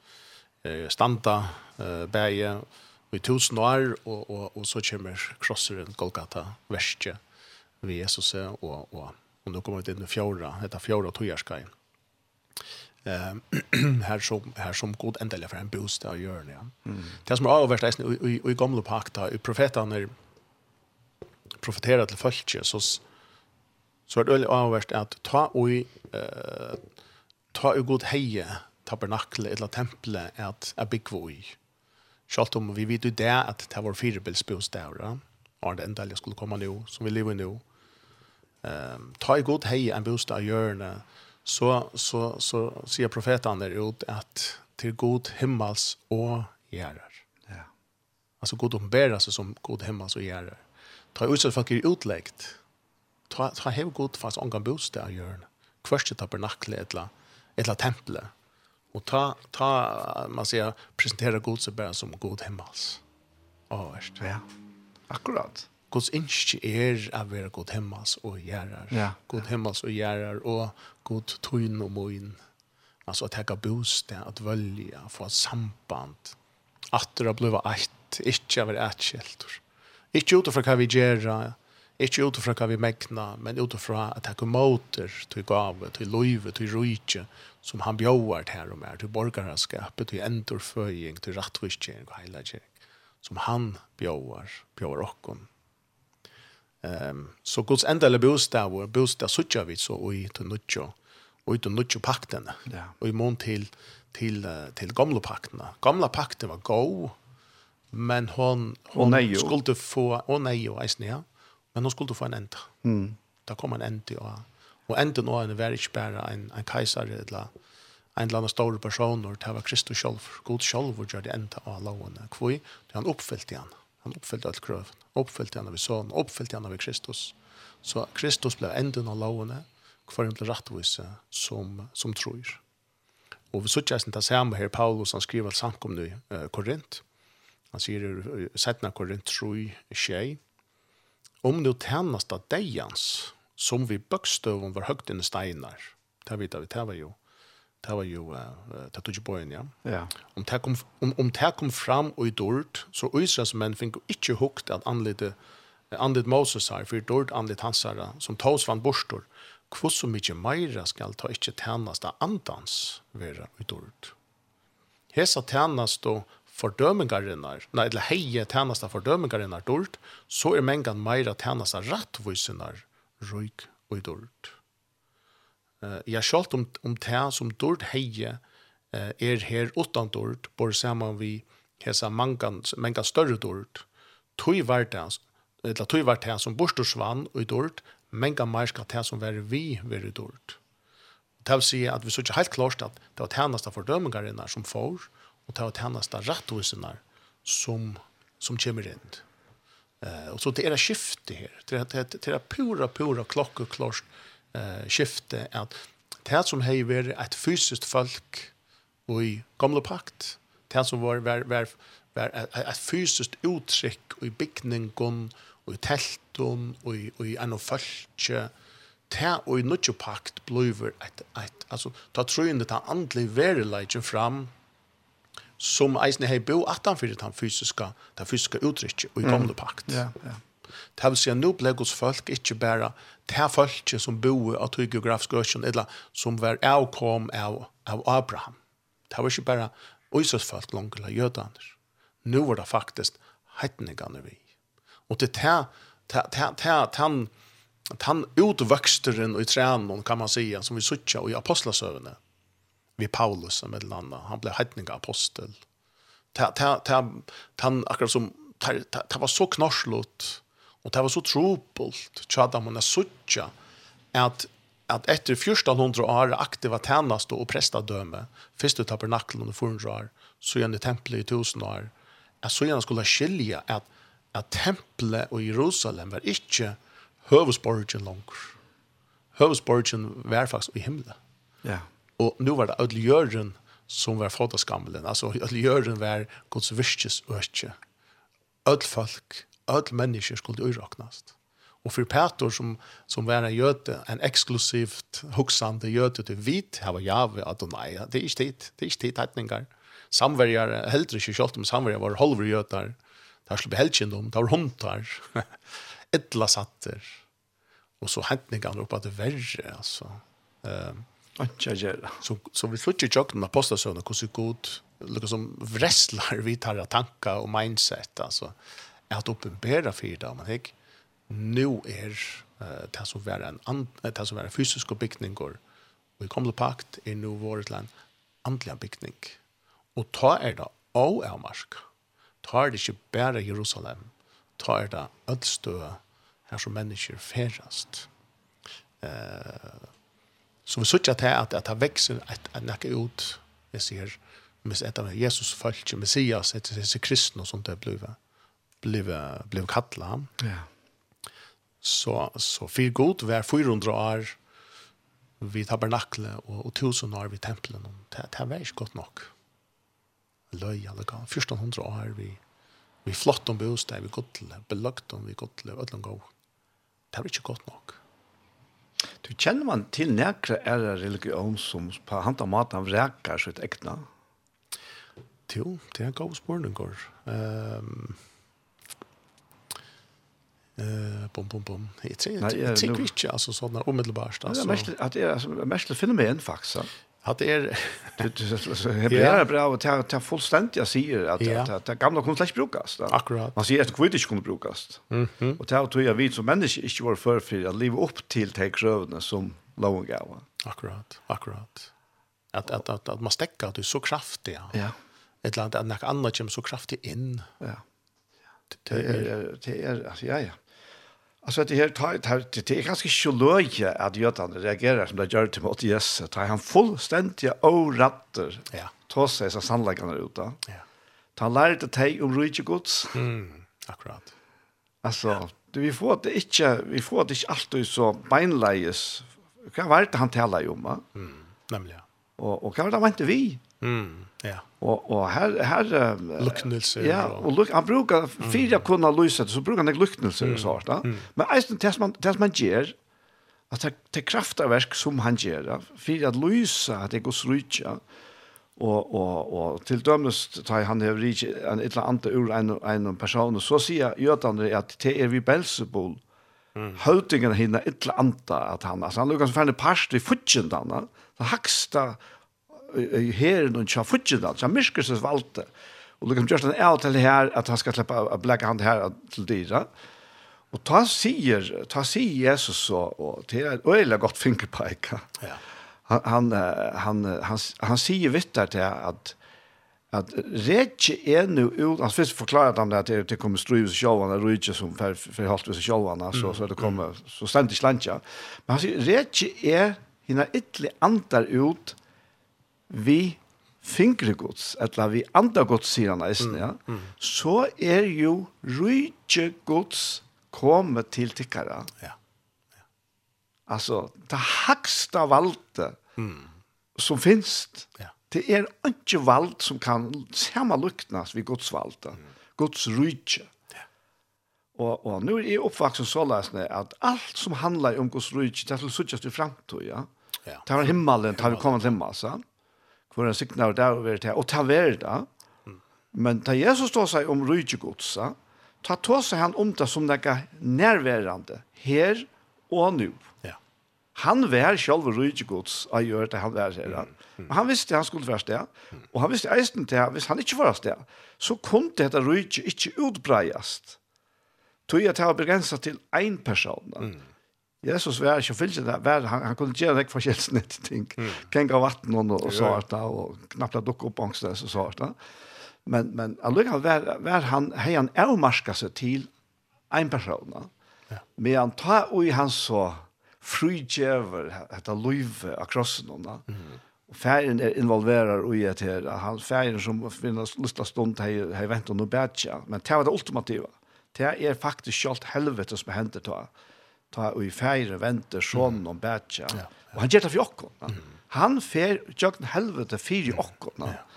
er standa, uh, bæge, i tusen år, og, og, og så kommer krosseren Golgata, verste, ved Jesus, og, og, og nå kommer vi til den fjorda, etter fjorda tøyerskajen. Ehm <clears throat> här som här som god ändliga för en boost av gör ja. Mm. Det som är överst i i gamla pakta i profeterna profeterar till folket så så är det överst att ta och eh ta och god heje tabernakel eller temple att a big i. Schalt om vi vet ju det att det var fyrbelsbostäder och det ändliga skulle komma nu som vi lever nu. Ehm ta i god heje en bostad gör så, så, så sier profeten der ut at til god himmels og gjerrar. Ja. Altså god omberer seg som god himmels og gjerrar. Ta utsatt folk er utleggt. Ta, ta hev god fast omgang bostad av hjørnet. Kvarset tabernakle etla, etla temple. Og ta, ta man sier, presentera god seg bare som god himmels. Åh, oh, Ja, akkurat. Guds innskje er å være god himmels og gjerrar. Ja. God himmels og gjerrar og god tøyn og moin. Altså at hekka bostad, at vølja, få et samband. At det har blivet eit, ikkje av eit kjeltor. Ikkje utifra hva vi gjerra, ikkje utifra hva vi megna, men utifra at hekka måter til gave, til løyve, til rujtje, som han bjauar til her og mer, til borgarskapet, til endurføying, til rattvistkjering og heilagjering, som han bjauar, bjauar okkon Ehm så Guds ändale bostad och bostad söker vi så och i nutjo och i tunnutjo pakten. Ja. Och i mån till till till gamla pakten. Gamla pakten var go men hon hon oh, skulle få och nej och isne ja. Men hon skulle få en enda. Mm. Där kom en ända och och ända nu en väldigt spärra en en kejsare eller en eller annen stor person och det var Kristus selv, God selv, og och det enda av lovene. Hvor det han uppfyllt han. Mm Han oppfylte alt krøv. Oppfylte han av sånn, oppfylte han av Kristus. Så Kristus ble enda av lovene, Hvor han ble rettvise som, som tror. Og vi sier ikke det samme her, Paulus, han skriver alt samkomne i uh, Korint. Han sier i Sætna Korint, tror skjei. Om nu tjennast av deians, som vi bøkstøven om var høgt inne steinar, det vet vi, det var jo det var ju det tog ju på en ja. Ja. Om det kom om om det kom fram och i dort så Israels män fick inte hukt att anlita anlit Moses här för dort anlit hans herre som tas van borstor. Kvoss så mycket mera skall ta inte tjänas andans vara i dort. Hesa tjänas då fördömingarinnar, nei, eller heje tjänasta fördömingarinnar dort, så er mengan meira tjänasta rattvisinnar röjk og i dort. Uh, jeg skjalt om, om det som dård heie uh, er her utan dård, bare sammen vi hesa mangan, mangan større dård. Tøy var det, eller tøy var det som borstorsvann og dård, mangan mer skal det som være vi være dård. Det vil si at vi så ikke helt klart at det var tjeneste fordømingerne som får, og det var tjeneste rettvisene som, som kommer inn. Uh, og så det er et skifte her. Det er, det er, det er pura, pura klokkeklart klart eh, skifte at det som har vært et fysisk folk i gamle pakt, det som var, var, var, var et fysisk uttrykk i bygningen, i telten, i, i en og følge, og i nødvendig pakt bliver et, et, altså, ta trøyende, ta andelig verileggen fram, som eisne har bo at han fyrir den fysiske, den fysiske uttrykket i gamle pakt. Ja, ja. Det vil si at nå ble Guds folk ikke bare det folk som bor av tog geografisk økken, eller som var avkom av, av Abraham. Det var ikke bare Øysers folk langt eller jødaner. Nå var det faktisk heitningene vi. Og det, er det, det, han utvøksteren i trænen, kan man sige, som vi sutja i apostlasøvene, vi Paulus som et eller han ble heitninga apostel. Han akkurat som, det var så knorslått, Og det var så trobult, tjada man er suttja, at, at etter 1400 år aktiva tænast og prestadøme, først ut tabernaklen og 400 år, så gjerne tempelet i 1000 år, at så gjerne skulle skilja at, at tempelet og Jerusalem var ikke høvesborgen langer. Høvesborgen var faktisk i himmelen. Ja. Og nu var det ødeljøren som var fotaskamlen, altså ødeljøren var Guds virkes øke. Ødelfolk öll människor skulle urraknast. Och för Petor som, som var en göte, en exklusivt huxande göte till vit, här var jave, Adonai, det är inte tid, det är inte tid hettningar. Samverjare, heldre inte kjolt om samverjare var holvergötar, det skulle bli helkjendom, det var hundar, <laughs> ettla satter, och så hettningar upp att det värre, alltså. Um, så, så vi slutter tjokken apostasøvnet, hvordan god, liksom vresslar vi tar tankar och mindset, alltså at oppenbæra for det, men ikke nu er uh, det som var en, and, det som var en fysisk bygning og i kommende pakt er nu vårt land andelig bygning. Og ta er det og er mark. Ta er det ikke bare Jerusalem. Ta er det ødstø her som mennesker ferast. Uh, så vi sier til at, at det vekser et, et nekke ut, vi sier, hvis et av Jesus følger Messias, etter disse kristne som det er blev blev kallad. Ja. Så så för god var 400 år vi tabernakle og, och tusen år vi tempelen. det det var inte gott nok. Löj alla gång 1400 år vi vi flott om bostad vi gott Beløgt om vi gott öllum gå. Det var inte gott nok. Du kjenner man til nekre er religion som på hand av maten vrekar sitt ekna? Jo, det er en god spørning. Um, Eh bom bom bom. Det är det är kvitt alltså sådana omedelbart alltså. Det är mest att det är mest fenomen så. Att det är hebreer bra och ta ta fullständigt jag säger att att det gamla kunde släppt brukas då. Akkurat. Man säger att kvitt kunde brukas. Mhm. Och tar tror jag vi som människa inte var för för att leva upp till tekrövna som låg gav. Akkurat. Akkurat. Att att att att man stäcker att du så kraftig. Ja. Ett land att något annat kommer så kraftig in. Ja. Det är det är alltså ja ja. Alltså det här tar tar det är ganska sjölöje att Jötan reagerar som det gör till mot Jesus. Tar han fullständiga oratter. Ja. Ta sig så sannolikarna ut då. Ja. Ta lärde dig om rike Guds. Mm. Akkurat. Alltså du vi får det inte vi får det inte alltid så beinlejes. Kan vart han talar ju om. Mm. Nämligen. Och och kan det inte vi? Mm, ja. og her... her uh, lucknelse. Ja, og luk, han brukar fyra kunna lösa det så brukar han ikke lucknelse och sånt, va? Men eisen tills man som man gjør, at det det kraftaverk som han ger for att lösa at det går srucha Og, og, og til dömdes tar han över rik en et eller annet ur en en person så sier jødene at det er vi Belzebul. Mm. Hötingen et eller annet at han altså han lukas som ferdig parst i futchen då. Så haksta, her noen tja Fudjendal, tja Myrskes valgte. Og det kan gjøres en avtale her at han skal slippe å blekke han her til dyra. Og ta sier, ta sier Jesus så, og det er øyelig godt fingerpeika. Ja. Han, han, han, han, han sier vittar til at at retje er nu ut, han først forklaret han det at det kommer strøyves i sjåvane, rujtje som forholdt i sjåvane, så, så det kommer, så stendt i slantja. Men han sier, retje er hina ytli andar ut vi fingre gods, eller vi andre gods, sier han eisen, ja, mm, mm. så er jo rydde gods kommet til tikkere. Ja. ja. Altså, det haksta valgte mm. som finnes, ja. det er ikke valgt som kan sammenluknes ved gods valgte, mm. gods rydde. Ja. Og, og nå er jeg oppvaksen så løsende at alt som handler om gods rydde, det er til å i til fremtid, ja. ja. Det var himmelen, det har vi kommet til himmelen, sant? hvor han sikna av det og det, og ta vært det. Men da Jesus står seg om rydgjegodsa, ta ta seg han om det som det er nærværende, her og nå. Ja. Han var selv rydgjegods av gjør det han var her. Mm. Men han visste han skulle være sted, og han visste eisen til at hvis han ikke var sted, så kunne dette rydgje ikke utbreiast. Tog jeg til å begrense til en person. Mm. Jesus var ikke fyllt det, var, han, han kunne gjøre det forskjellige nytt ting. Mm. Kenga vatten og, og sånt, og knappt dukke opp angst og sånt. Men, men allikevel var, var han, hei han avmarska seg til en person. Ja. Men han tar ui han så frugjever dette løyve av krossen. Mm. Og ferien er involverer ui et her. Han, ferien som finner lyst til stund hei, hei vent og noe bedre. Men det var det ultimativa. Det er faktisk kjalt helvete som hender til ta og i feire venter sånn om bætja. Ja. Og han gjør det for okkona. Han fer jøkken helvete fyrir okkona. Ja.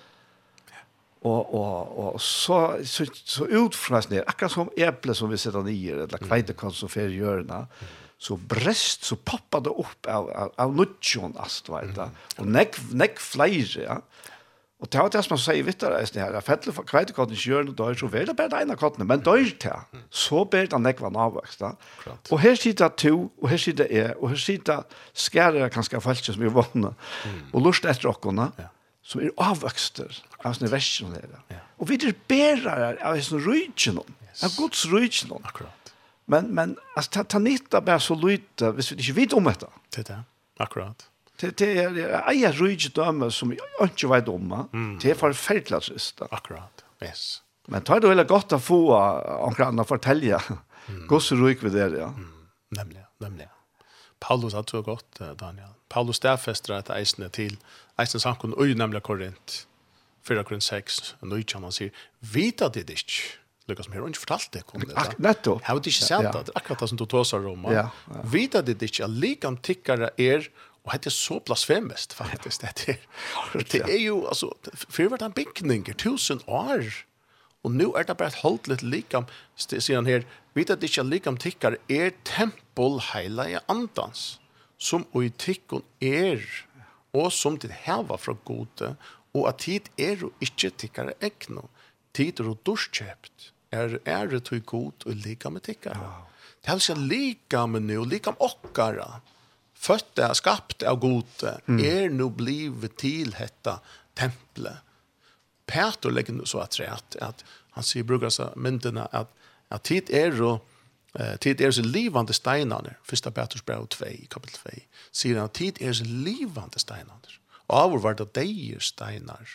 Og, og, og så, så, så utfras ned, akkurat som eple som vi sitter nye, eller kveitekon som fer gjørna, så brest, så poppa det opp av, av, av nudjon, ast, veit da. Og nekk, nekk flere, ja. Og det var det som man sier vitt der, det her, fettel for kveitekotten ikke gjør noe døyr, så vil det bare ene kottene, men døyr til, så ber det nekva avvokst. Og her sitter to, og her sitter jeg, og her sitter skærere kanskje folk som er vågne, og lust etter åkkerne, som er avvokster av sånne versjoner. Og vi er bærere av sånne rydgen, av Guds rydgen. Akkurat. Men, men, altså, ta, ta nytta bare så lytte, hvis vi ikke vet om dette. Det er det, akkurat det det er ejer rygdöme som inte vet om. Det är förfärligt trist. Akkurat. Yes. Men tar det väl gott att få några andra fortälja. Mm. Guds rygg vid det, ja. Mm. Nämligen, nämligen. Paulus har så gott, Daniel. Paulus därfäster att eisne till eisne samkon och nämligen Korint. 4 Korint 6, og nå ikke han sier, vita det inte. Lukas, men jeg har ikke fortalt det om det. Nettopp. Jeg har ikke sett det, akkurat det som du tåser om. Ja, Vita det ikke, at likam tikkere er Og det är så blasfemiskt faktisk. det er, Det är ju alltså för det en bikningar tusen år. Och nu er det bare et holdt litt likam sier han här vet att det inte likam tickar är tempel i andans som og i tickon är och som til härva från gode och at tid är jo ikke tickar ägno tid er jo dorskjøpt, är är det till god och lika med tickar. Det er alltså lika med nu, lika med okkara fötta skapt av gode mm. är er nu blivet till detta tempelet. Peter lägger nu så att det att, han sier brukar seg myndene att at tid er då eh tid är så livande stenarna, första Petrus brev 2 kapitel 2 säger att tid är så livande steinarna och av vart det är steinar.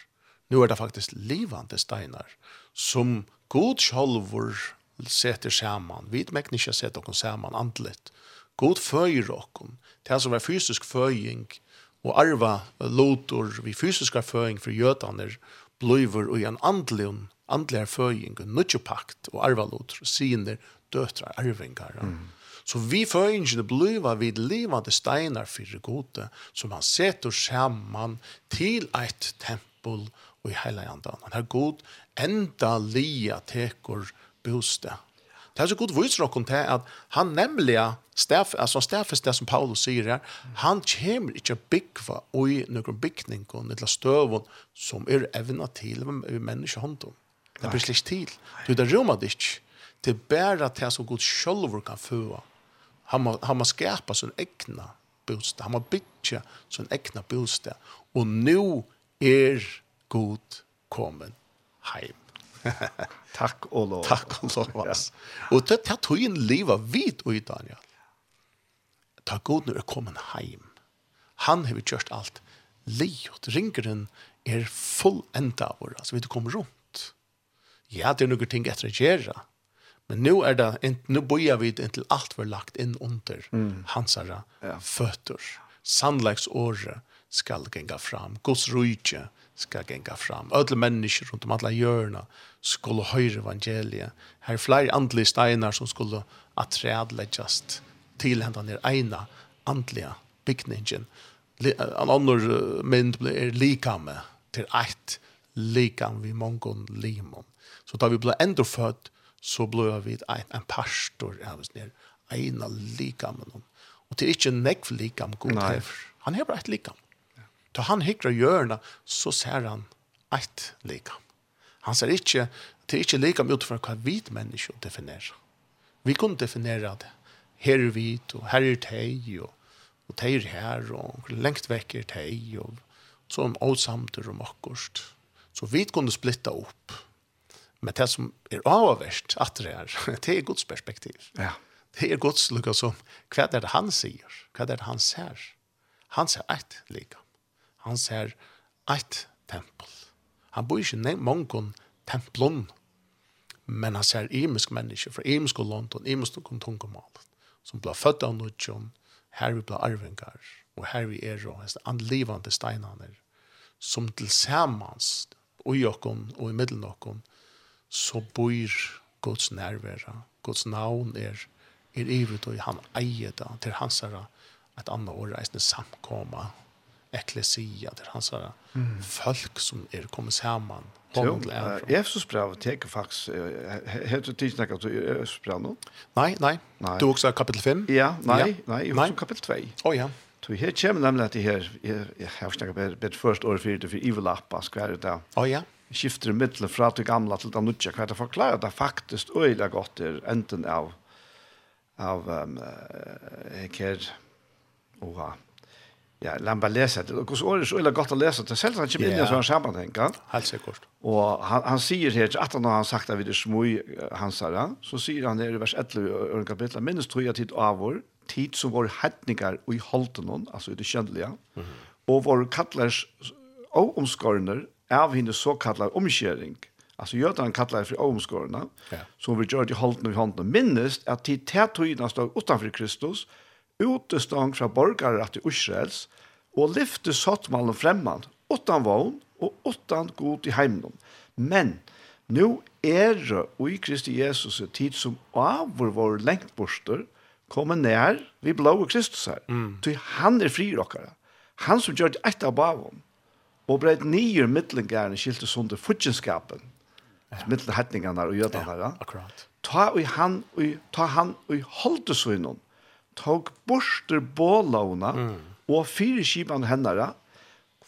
Nu är det faktiskt livande steinar som god självor sätter samman vi mäkniska sätter och samman andligt god föjer och det som er fysisk føying, og arva lotor vi fysiska føying for jøtaner, bløyver og en andleon, andlear føying, og nødjepakt, og arva lotor, siner, døtra, arvingar. Mm. Så vi føyingene bløyver vid livande steinar fyrir gode, som han setter saman til eit tempel og i heila jandan. Han er god enda lia tekur bostad Det er så god viser dere til at han nemlig, staf, altså stafest det som Paulus sier her, han kommer ikke byggva i noen bygning og noen støvun som er evna til menneskehånden. Det blir slik til. Du, det rommet ikke. Det er bare det som god sjølver kan føde. Han må, han må skapa sin egna bostad. Han må bygge sin egna bostad. Og nå er god kommet heim. <laughs> Takk og lov. Takk og lov, <laughs> Ja. Og det er tog en liv av vid og i Daniel. Ta god når jeg kommer heim. Han har gjort alt. Livet, ringeren, er full enda av oss. Vi kommer rundt. Ja, det er noen ting etter å gjøre. Men nu er det nu bøyer vi inte allt för lagt inn under mm. hans ja. føtter. Sannlighetsåret skal genga fram. Guds rike ska genga fram. Ödla människor runt om alla hjörna skulle höra evangeliet. Här är flera andliga steinar som skulle atträdläggas till hända ner ena andliga byggningen. En annan mynd blir likame till ett likam vi mongon limon. Så tar vi blir ändå född så blir vi en pastor av oss ner ena likamen. Och det är inte en nekv likam god hever. Han hever ett likam. Ta han hikra hjørna, så ser han eit likam. Han ser ikkje, det er ikkje likam utifra hva hvit menneske definerer. Vi kunne definere det. Her er hvit, og her er teg, og, og teg er her, og lengt vekk er teg, og så om åsamter og makkost. Så vi kunne splitta opp. Men det som er avverst at det er, <laughs> det er Guds perspektiv. Ja. Det er Guds lukka som, hva er det han sier? Hva er det han ser? Han ser eit likam. Han ser eit tempel. Han bor ikke nei mongon templon, men han ser imisk menneske fra imisk og London, imisk og tungomal, som blir født av nødjon, her vi blir arvingar, og her vi er og hans anlivande steinane, som til samans, og i okkon, og i middelen okkon, så bor Guds nærvera, Guds navn er, er ivet, og han eier det til hans herre, et annet år reisende samkommet, eklesia, det er hans mm. folk som er kommet sammen. Jo, Efesus brev teker faktisk, har du tid snakket om Efesus brev nå? Nei, nei, du også er kapittel 5? Ja, nei, nei, jeg har kapittel 2. Å ja. Så her kommer nemlig at det her, jeg har snakket bedre, bedre først året fyrir til for Ivelappa, hva er det? Å ja. Skifter i fra det gamla til det nødja, hva er det forklarer det faktisk øyla godt er enten av av um, her, oha, Ja, la meg lese det. Og så er det så ille godt å lese det. Selv om han kommer inn i en sånn sammenheng. Helt sikkert. Og han, han sier her, at han har sagt at vi er smøy hans her, så sier han her i vers 11 i kapitlet, minnes tog jeg tid av vår, tid som var hedningar og i holden hon, altså i det kjønnelige, mm -hmm. og vår kattlers og omskårner av henne såkallar omskjering. Altså jødene kallar for omskårene, ja. som vi gjør i holden og i hånden. Minnes at tid til togene stod utenfor Kristus, utestånd fra borgare til Israels, og lyfte sottmalen fremman, åttan vogn og åttan god i heimnum. Men, nu er det i Kristi Jesus tid som av vår lengt kommer nær vi blå Kristus her. Mm. Ty han er fri rockare. Han som gjør ett av bavom, og breit nyer mittlengerne skilte sånn til futjenskapen, ja. mittelhetningene og jødene her. Ja, akkurat. Ta, og han, og, ta han og holde seg innom, tog borster bålauna mm. og fire skipan hennara.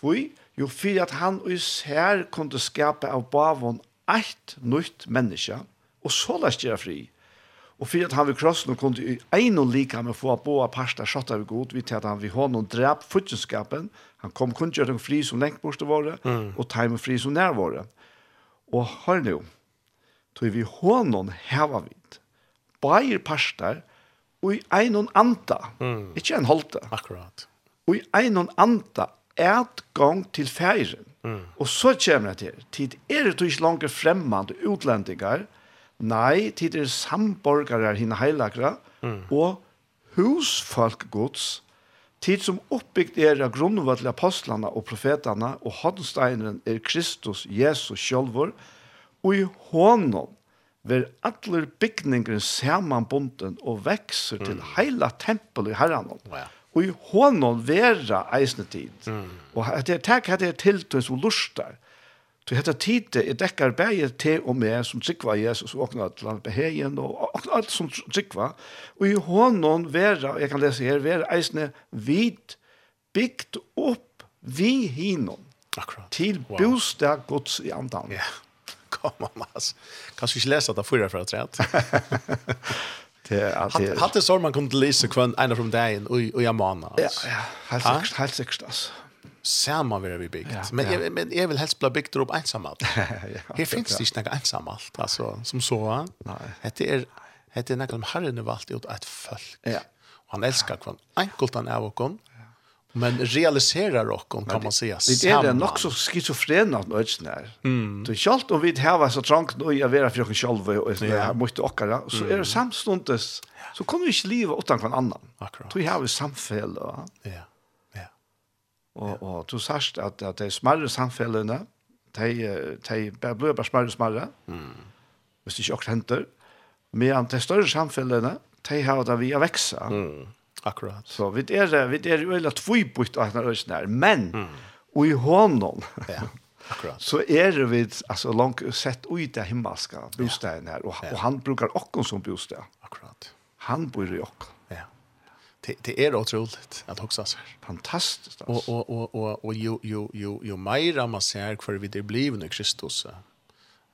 Hvor? Jo, fyrir at han og især kunne skapa av bavon eit nytt menneske, og så lest gjøre fri. Og fyrir at han ved krossen kunne i ein og lika med få boa parsta skjøtta vi god, vi til at han ved hånden drep futjenskapen, han kom kun gjøre fri som lengt borste våre, mm. og teimen fri som nær våre. Og hør nu, tog vi hånden heva vid, bæir parster, og i einon anta, mm. ikke en holdt Akkurat. Og i einon anta, et gang til feiren. Mm. Og så kommer det til. Tid er det ikke langt fremmede utlendinger. Nei, tid er samborgere henne heilagre, mm. og husfolkgods, tid som oppbygd er av grunnvalg til apostlene og profetene, og håndsteineren er Kristus, Jesus sjølvor, og i hånden ver allir bygninger samanbunden og vekser mm. til heila tempel i herran. Ja. Og i hånden vera eisne tid. Mm. Og at jeg takk at jeg tiltøys og lustar. Så hetta tid er dekkar bægir til og med som sikva Jesus og åkna til han behegen og alt som sikva. Og i hånden vera, jeg kan lese her, vera eisne vid bygd opp vi hinon. Akkurat. Til wow. bostad gods i andan. Ja. Yeah <laughs> kommer <laughs> man alltså. Kanske inte läsa det förra för att rätt. Det alltid. Hade så man kunde läsa kvann en från dagen och och jag manar. Ja, ja, helt säkert, helt säkert alltså. Samma vill vi byggt. Ja, men ja. Jag, men jag vill helst bli byggt upp ensam allt. <laughs> ja, Här finns det inte ensam allt alltså som så. Nej. Det är det är något som Herren har valt ut ett folk. Ja. Och han älskar kvann enkelt han är och kon. Men realiserar och om kan man säga samman. Det är nog så schizofrena att nöjts när. Mm. Så självt om vi har så trångt och jag vet för oss själva och så här måste åka så är det samstundes så kommer vi inte leva utan någon annan. Akkurat. Vi har vi samfäll. Ja. Ja. Och och du sa att att det är smärre samfällena. De de blir bara smärre smärre. Mm. Hvis det ikke också henter. Men det større samfällena, de har det vi å vekse. Mm Akkurat. Så vi är vi är ju lätt tvåbukt att när det är men mm. och i hånden. Ja. Akkurat. <laughs> Så är det vid alltså långt sett ut det himmelska bostaden här och, ja. han brukar också som bostad. Akkurat. Han bor i också. Ja. Det det är otroligt att också så fantastiskt alltså. Och och och och och ju ju ju ju mer man ser för vid det blivna Kristus.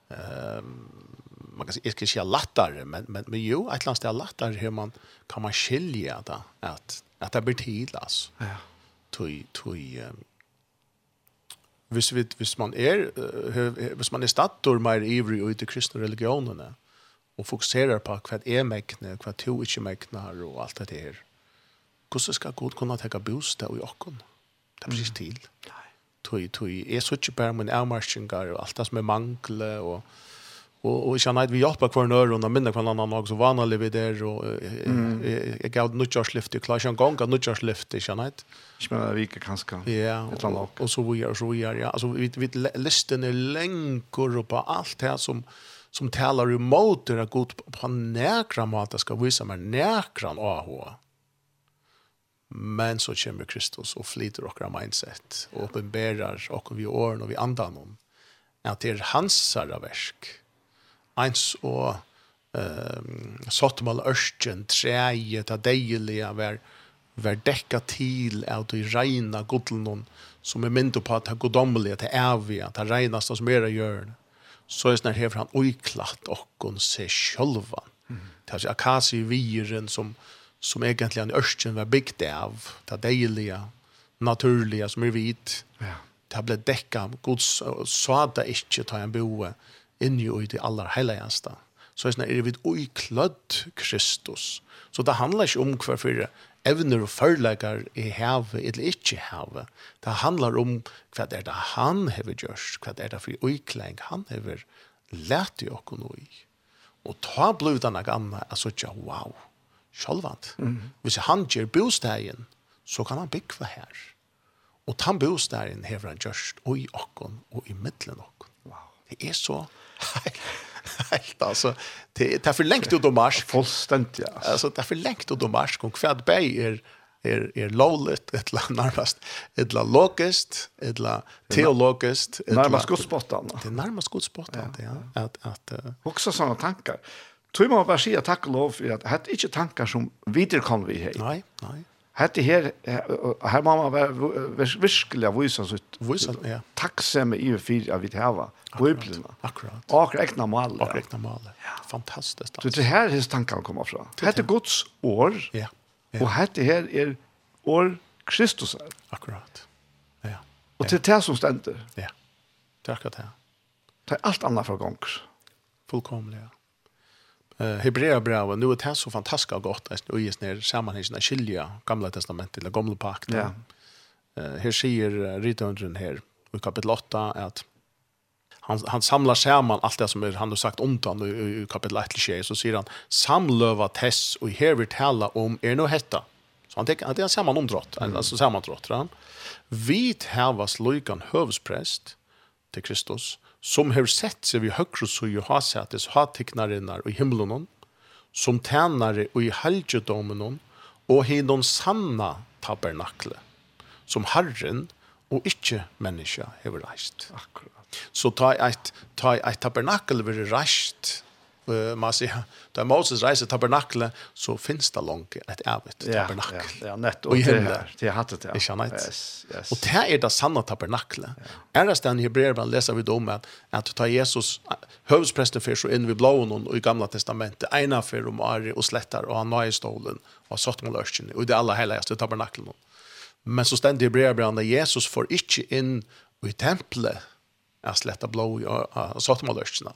Ehm um, man kan säga, inte säga lättare, men, men, men jo, ett land är lättare hur man kan man skilja det, att, att det blir tid, alltså. Ja. Tui, tui, um, hvis, vi, hvis man er, uh, hvis man er stator mer ivrig ut i kristne religionene, og fokuserar på hva er mekne, hva to ikke meknar, og alt det her, hvordan skal Gud kunne tenke bostad i okken? Det er precis til. Nei. Tui, tui, jeg så ikke bare min avmarskingar, og alt det som er mangle, og og og jag vet vi hjälper kvar när og minna kvar annan också vana lever der og jag gav nu just lyft ju klar jag gång kan nu just lyft jag vet. Jag menar vi kan kanske. Ja. og så vi är så vi er ja altså vi vi listan är längre på alt här som som talar emot det att god på näkra mat ska visa mer näkra AH. Men så kommer Kristus og flyter okra mindset og uppenbarar okra vi åren og vi andan om at det er hans verk eins og ehm sottmal örsten treje, ta dejliga ver var dekka til av i reina godlnon som er mynd på att ha godomliga till äviga att ha reinast som mera gör så er snart her han oiklat och hon se själva mm. det är akasi viren som som egentligen örsten var bygd av ta dejliga naturliga som är vit ja. det ble dekka gods så det inte ta en boe inni i det aller heiligste. Så er det vidt uiklødd Kristus. Så det handlar ikke om hver fyrre evner og førleikar i havet eller ikke havet. Det handlar om hva er det han hever gjort, hva er det for uikleng han hever lært i oss og i. Og ta blod denne gamle, altså ikke, wow, sjølvand. Mm. Hvis han gjør bostegen, så kan han bygge her. Og ta bostegen hever han gjørst, og i okken og i middelen okken. Wow. Det er så <laughs> helt alltså det är för längt ut och mars fullständigt ja. alltså det är för längt ut och mars kom kvad bäger er, er er lowlet ett la närmast ett la logist ett la teologist ett närmast godspottan det närmast godspottan ja. ja att att uh, också såna tankar tror man bara säga tack och lov för att det är inte tankar som vidare kan vi hej nej nej Hette her, her må man være virkelig vise sitt vise, ja. takksomme i og fyrir av vi hava bøyblina. Akkurat. Akkurat ekna male. Akkurat ekna male. Ja. Fantastisk. Så det her hans tankene kommer fra. Hette Guds år, ja. ja. og hette her er år Kristus er. Akkurat. Ja. ja. Og til det som stender. Ja. Det er akkurat det. Det er alt annet fra gongs. Fullkomlig, ja eh Hebreerbrevet nu är det så fantastiskt gott att och just när sammanhangen att skilja gamla testamentet eller gamla pakten. Ja. Eh här säger Ritundren här i kapitel 8 att han han samlar samman allt det som är, han har sagt om han i, i kapitel 1 6 så säger han samlöva tess och här vi tala om är nu hetta. Så han tänker att det är samman omdrott, mm. alltså samman drott. Han. Vi hävas lyckan hövspräst till Kristus som har sett seg vid högre så jo har sett det så har tecknarinnar i himmelen, som tjänare och i halgedomen och i noen sanna tabernakle som Herren och inte menneske har reist. Akkurat. Så ta et, ta et tabernakel vid reist, uh, man sier, da Moses reiser tabernakle, så finnes det langt et evigt tabernakle. Ja, ja, ja nett, Og i himmelen. Det har hatt det, ja. Ikke annet. Yes, yes. Og det er det sanne tabernakle. Ja. Er det stedet i Hebreerbrann leser vi om at, at ta Jesus, høvdspresten først så inn vi blåen og i gamla testamentet, ena for om Ari og slettar og han nøye stålen og satt med løsken, og det aller helligste tabernaklet. Men så stendig i Hebreerbrann at Jesus får ikke inn i tempelet, Jeg sletta blå og satt mot løskene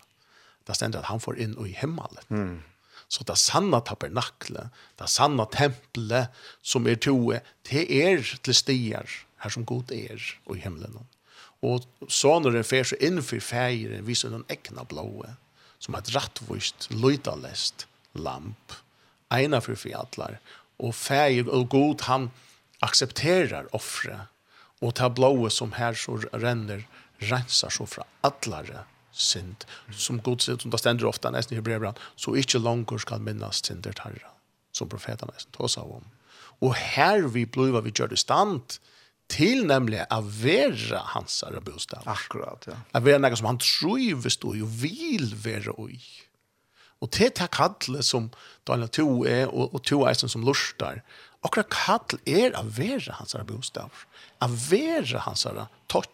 det stender at han får inn i himmelen. Mm. Så det sanna tabernaklet, det sanna tempelet som er toe, det er til stier her som god er i himmelen. Og så når den fer så innenfor feiren viser den egna blåe, som et rattvist, løydalest lamp, ena for fjallar, og feir og god han aksepterar offre, og ta blåe som her så renner, rensar så fra atlare, synd. Som god synd, som det stender ofte nesten i Hebreerbrann, så ikke langer skal minnes synder tarra, som profeten nesten tås av om. Og her vi blir vi gjør det stand til nemlig å være hans bostad. Akkurat, ja. Å være noe som han trives i og vil være i. Og til det kallet som Daniel 2 er, og, og 2 er som lurstar, akkurat kall er å være hans bostad. Å være hans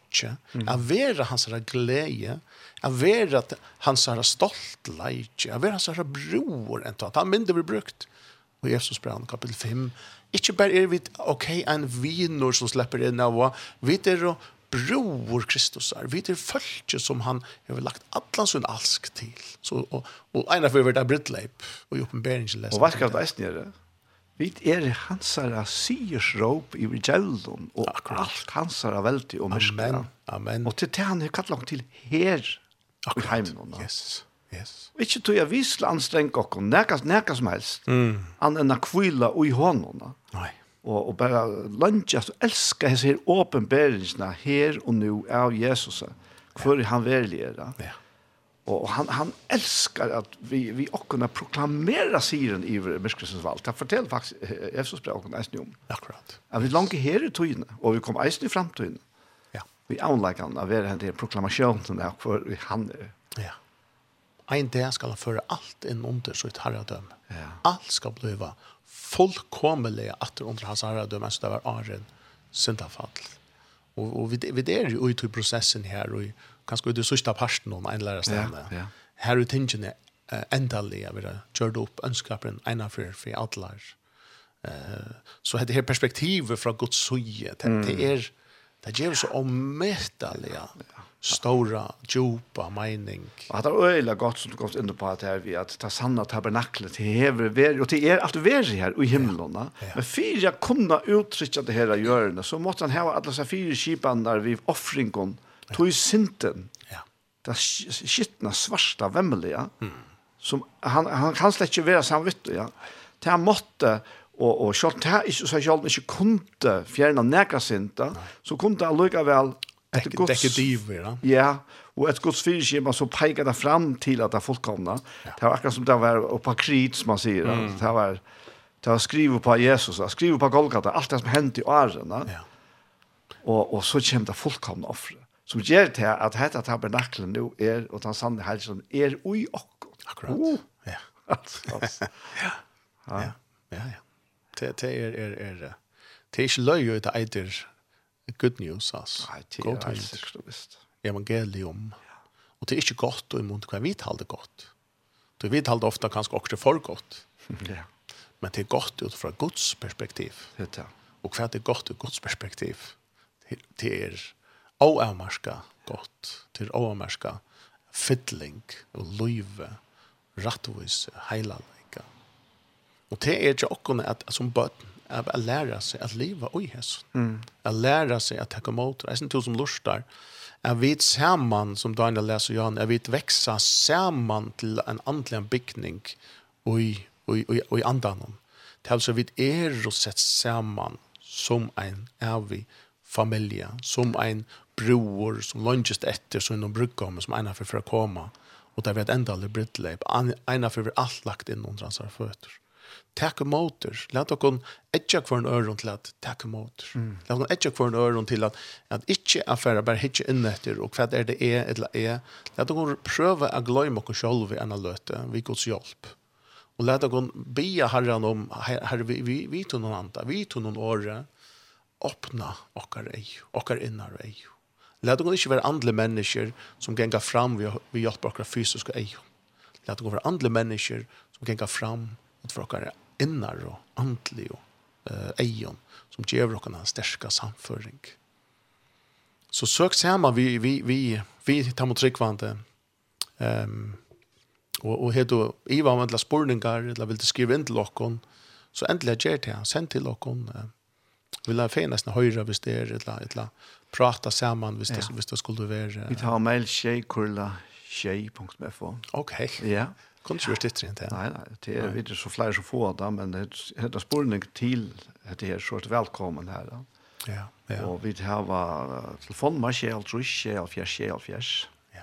notje, mm. av vera hans herra glädje, av vera hans herra stolt leitje, av vera hans herra bror, enn tatt, han mindre vi brukt. Og Jesus brann, kapitel 5, Ikke bare er vi, ok, en viner som slipper inn av, vi er jo bror Kristus er. Vi er følge som han har lagt atlan sin alsk til. Så, og, og en av vi har vært av brittleip og i oppenberingen. Og hva skal det eisen gjøre? Ja. Vi er hansara siersråp i gjelden, og Akkurat. alt hansara veldig og mørkene. Amen, amen. Og til det han har kallet til her Akkurat. i heimen. Yes, yes. Og ikke tog jeg visle anstreng okkur, neka, neka som helst, mm. an enn a kvila ui hånden. Nei. Og, og bare lønge, altså elsker jeg her åpenberingsna her og nu av Jesus, hvor han verlig er. Ja. Och han han älskar att vi vi också proklamera siren i Merskelsens valg. Det fortell faktiskt Jesus brev om nästan om. Akkurat. Att vi långt her i tøyene, och vi kommer ästen i framtiden. Ja. Vi anlägger han av den här proklamationen där vi han Ja. Ein dag skal han føre alt inn under sitt herredøm. Ja. Alt skal bliva fullkomelig atter under hans herredøm, altså det var Aren syndafall. Og, og vi, vi er jo ute i prosessen her, og kanskje ut i sørste parten om en lærer stedene. Ja, ja. Her er tingene uh, endelig, jeg vil ha kjørt opp ønskaperen ene for, for alle. Uh, så det her perspektivet fra Guds søye, det, mm. det er, det gjør så omøtelig, ja. stora djupa mening. Att det är öliga gott som du kommit på att här vi att ta sanna tabernaklet till hever ver och till er allt ver här i himlen. Ja, Men Men fyra kunna uttrycka det här görna så måste han ha alla så fyra skipan där vi offringen tog sinten, ja. det skittna svarsta vemmelige, mm. som han, han kan slett ikke være samvittig, ja. til han måtte, og, og selv det ikke, så selv ikke kunne fjerne neka sinta, så kunne han lykke vel et gods... Dekke diver, ja. Ja, og et gods fyrkjema så peker det fram til at det er fullkomna. Ja. Det var akkurat som det var oppa krit, som man sier. Mm. Det var, det var skrivet på Jesus, skrivet på Golgata, alt det som hendte i årene. Ja. Og, og så kommer det fullkomna offre som gjør til at dette tabernaklet nå er, og den sanne helsen er ui okko. Akkurat. Oh. Ja. <laughs> altså. <laughs> ja. Ja. Ja, ja. Det, det er, er, er, det er ikke løy ut eitir good news, altså. Nei, det er du visst. Evangelium. Og det er ikke godt og imot hva vi taler godt. Du vi taler ofte kanskje også for godt. <laughs> Ja. Men det er godt ut fra Guds perspektiv. Det er det. Og hva er godt ut Guds perspektiv? Det det er oavmarska gott, til oavmarska fiddling og løyve, rattvis, heilalika. Og det er ikke okkone at, at som bøtten, at lære seg at liva oi hess. Mm. At lære seg at takka mot. Jeg synes til som lustar, at vi saman, som Daniel leser Jan, at vi veksa saman til en andelig bygning oi, oi, oi, oi andanon. Det er altså vi er og sett saman som en evig bygning familie, som en bror som lønges etter som noen brukar om, som en for for å komme. Og det er et enda aldri brittleip. Ena for alt lagt inn under hans føtter. Takk motor. Læt dere etja hver en øron til at takk motor. Mm. Læt dere etja hver en øron til at, at ikke affæra bare hitje inn etter, og hva er det er eller er. Læt dere prøve å gløyme dere selv i løte, vi gods hjelp. Og læt dere bia herren om, herre, vi, vi, vi tog noen andre, vi tog noen året, åpna okkar ei, okkar innar ei. Læt okkar ikkje være andre mennesker som gengar fram vi, vi hjelper okkar fysiske ei. Læt okkar være andre mennesker som gengar fram utenfor okkar innar og andlig og uh, eion som gjør okkar en sterska samføring. Så søk saman vi, vi, vi, vi tar mot tryggvande um, og, og hedo Iva om endla spurningar eller vil du skrive inn til okkon så endelig gjør det, send til okkon uh, vil ha fina sina höjra hvis det är ett eller prata samman hvis det, ja. hvis det skulle vara... Vi tar mail tjejkurla.tjej.fo Okej. Ja. Kunde du stitta det inte? Nej, nej. Det är inte så fler som får det, men det är en spårning till att det är så välkommen här. Då. Ja, ja. Och vi har telefonmarsch, altruisch, alfjärs, alfjärs. Ja.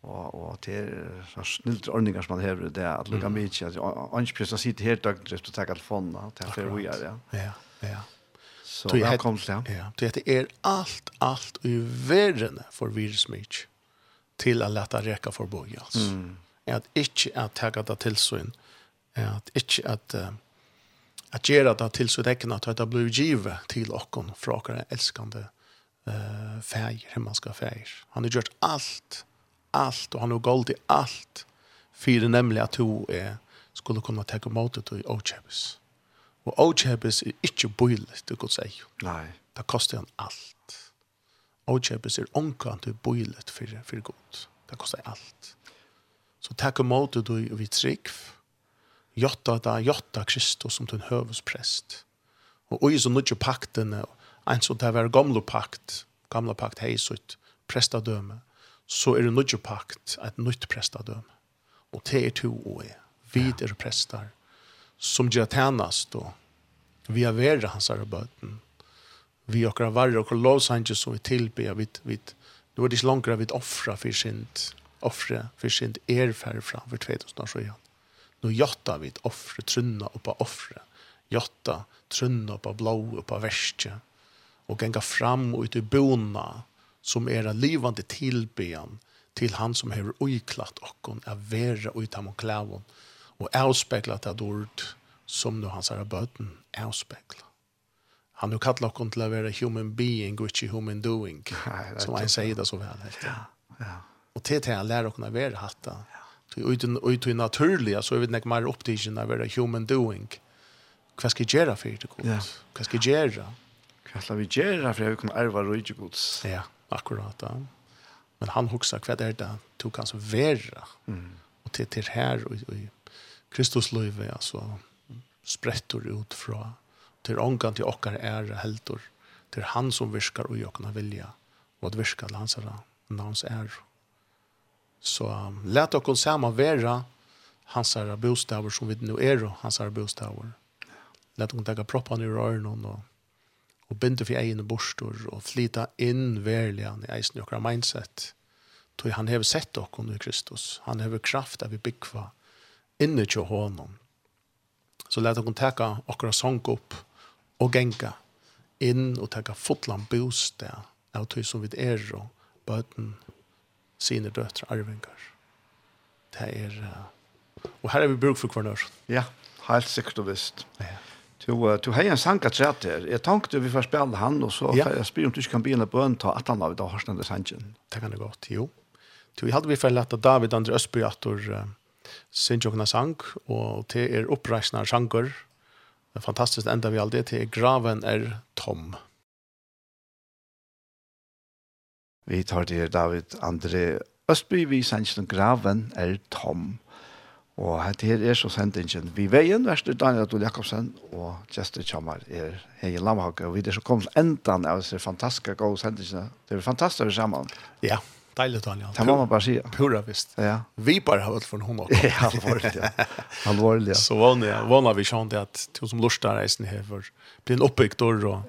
Och, och det är så snillt ordningar som man har det att lukka mycket, att anspjärs sitter helt dagen efter att ta telefonen, det är för vi är, ja. Ja, ja. Så so, välkommen till det. Ja, det är allt, allt i världen för virusmyt till att lätta räcka för boj. Alltså. Mm. Att ikke att tagga det till så in. Att inte att uh, att gjøre det till så det kan att det blir givet till och från våra älskande eh färger, himmelska feir. Han har gjort allt, allt och han har gått i allt för nemlig at hun er, skulle kunne ta emot det och ochebis. Og åkjøpes er ikke bøylig du kan si. Nei. Det koster han alt. Åkjøpes er omkant til bøylig for, for godt. Det koster alt. Så takk imot du vi trygg. Jotta da, jotta Kristus som den høves prest. Og oi så nødje pakten, en som det var gamle pakt, gamle pakt heisut, prestadøme, så er det nødje pakt, et nytt prestadøme. Og det er to og jeg. Vi er prestar som gjør tjenest då. Vi är värre hans arbeten. Vi och våra varje och lovsanje som vi så vi vi, nå er då det ikke långt vi offra for sint offre för sint fram framför 2000 år sedan. Nu jatta vid offre trunna och på offre. Gjøtta, trunna på blå och på värste. Och gänga fram och ut i bona som era livande tillben till han som har uiklatt och av vera och utam och klävon og avspeglat det ord som nu hans er bøten avspegla. Han har kallat honom till att vara human being och inte human doing. som han säger det så väl. Ja, ja. Och till det här lär honom att vara hatta. Och ut i naturliga så er vi ikke mer opptidsen av å være human doing. Hva skal jeg gjøre för det godt? Ja. Hva skal jeg gjøre? Hva skal vi gjøre för att vi kan ärva rydde godt. Ja, akkurat. da. Men han huxar det er det du kan så vara. Mm. Och till til här og, och Kristus løyve, altså, spretter ut fra, til ångan til okkar ære heldur, til han som virkar og okkar vilja, og at virkar til hans ære, navns ære. Så um, let okkar saman vera hans ære bostaver som vi nu er, hans ære bostaver. Let okkar tega proppan i øynene og og binde for egen borstor og flyta inn verlig i eisen i okra mindset. Tog han hever sett okkon i Kristus. Han hever kraft av vi byggva inne til hånden. Så lät hon täcka akkurat sång opp og genka inn og täcka fotland bostad av tog som vid er og bøten sine døtre arvingar. Det er... Uh, og her er vi bruk for kvarnør. Ja, helt sikkert og visst. Ja. Du, uh, du har en sang at rett her. Jeg tenkte vi får spille han og så ja. jeg spør om du ikke kan bli en bön ta att han av det har snälla sangen. Det kan det godt, jo. Du, hade vi for lätt att David André Östby att sinjokna sang, og til er oppreisna sanger. Det fantastisk enda vi aldri, det graven er tom. Vi tar til David André Østby, vi sender graven er tom. Og hette her er så sendingen vi veien, verste Daniel Adol Jakobsen, og Jester Kjammar er Hege Lamhage, og vi er så kommet endan av disse fantastiske gode sendingene. Det er fantastisk sammen. Ja, Deilig, Daniel. Det må man bare si. Pura visst. Ja. Vi bare har varit från honom. Ja, alvorlig. Ja. allvarligt, ja. <laughs> Så vana, Vanlig vi kände det att to som lustar reisen her för blir en oppbygd år, och,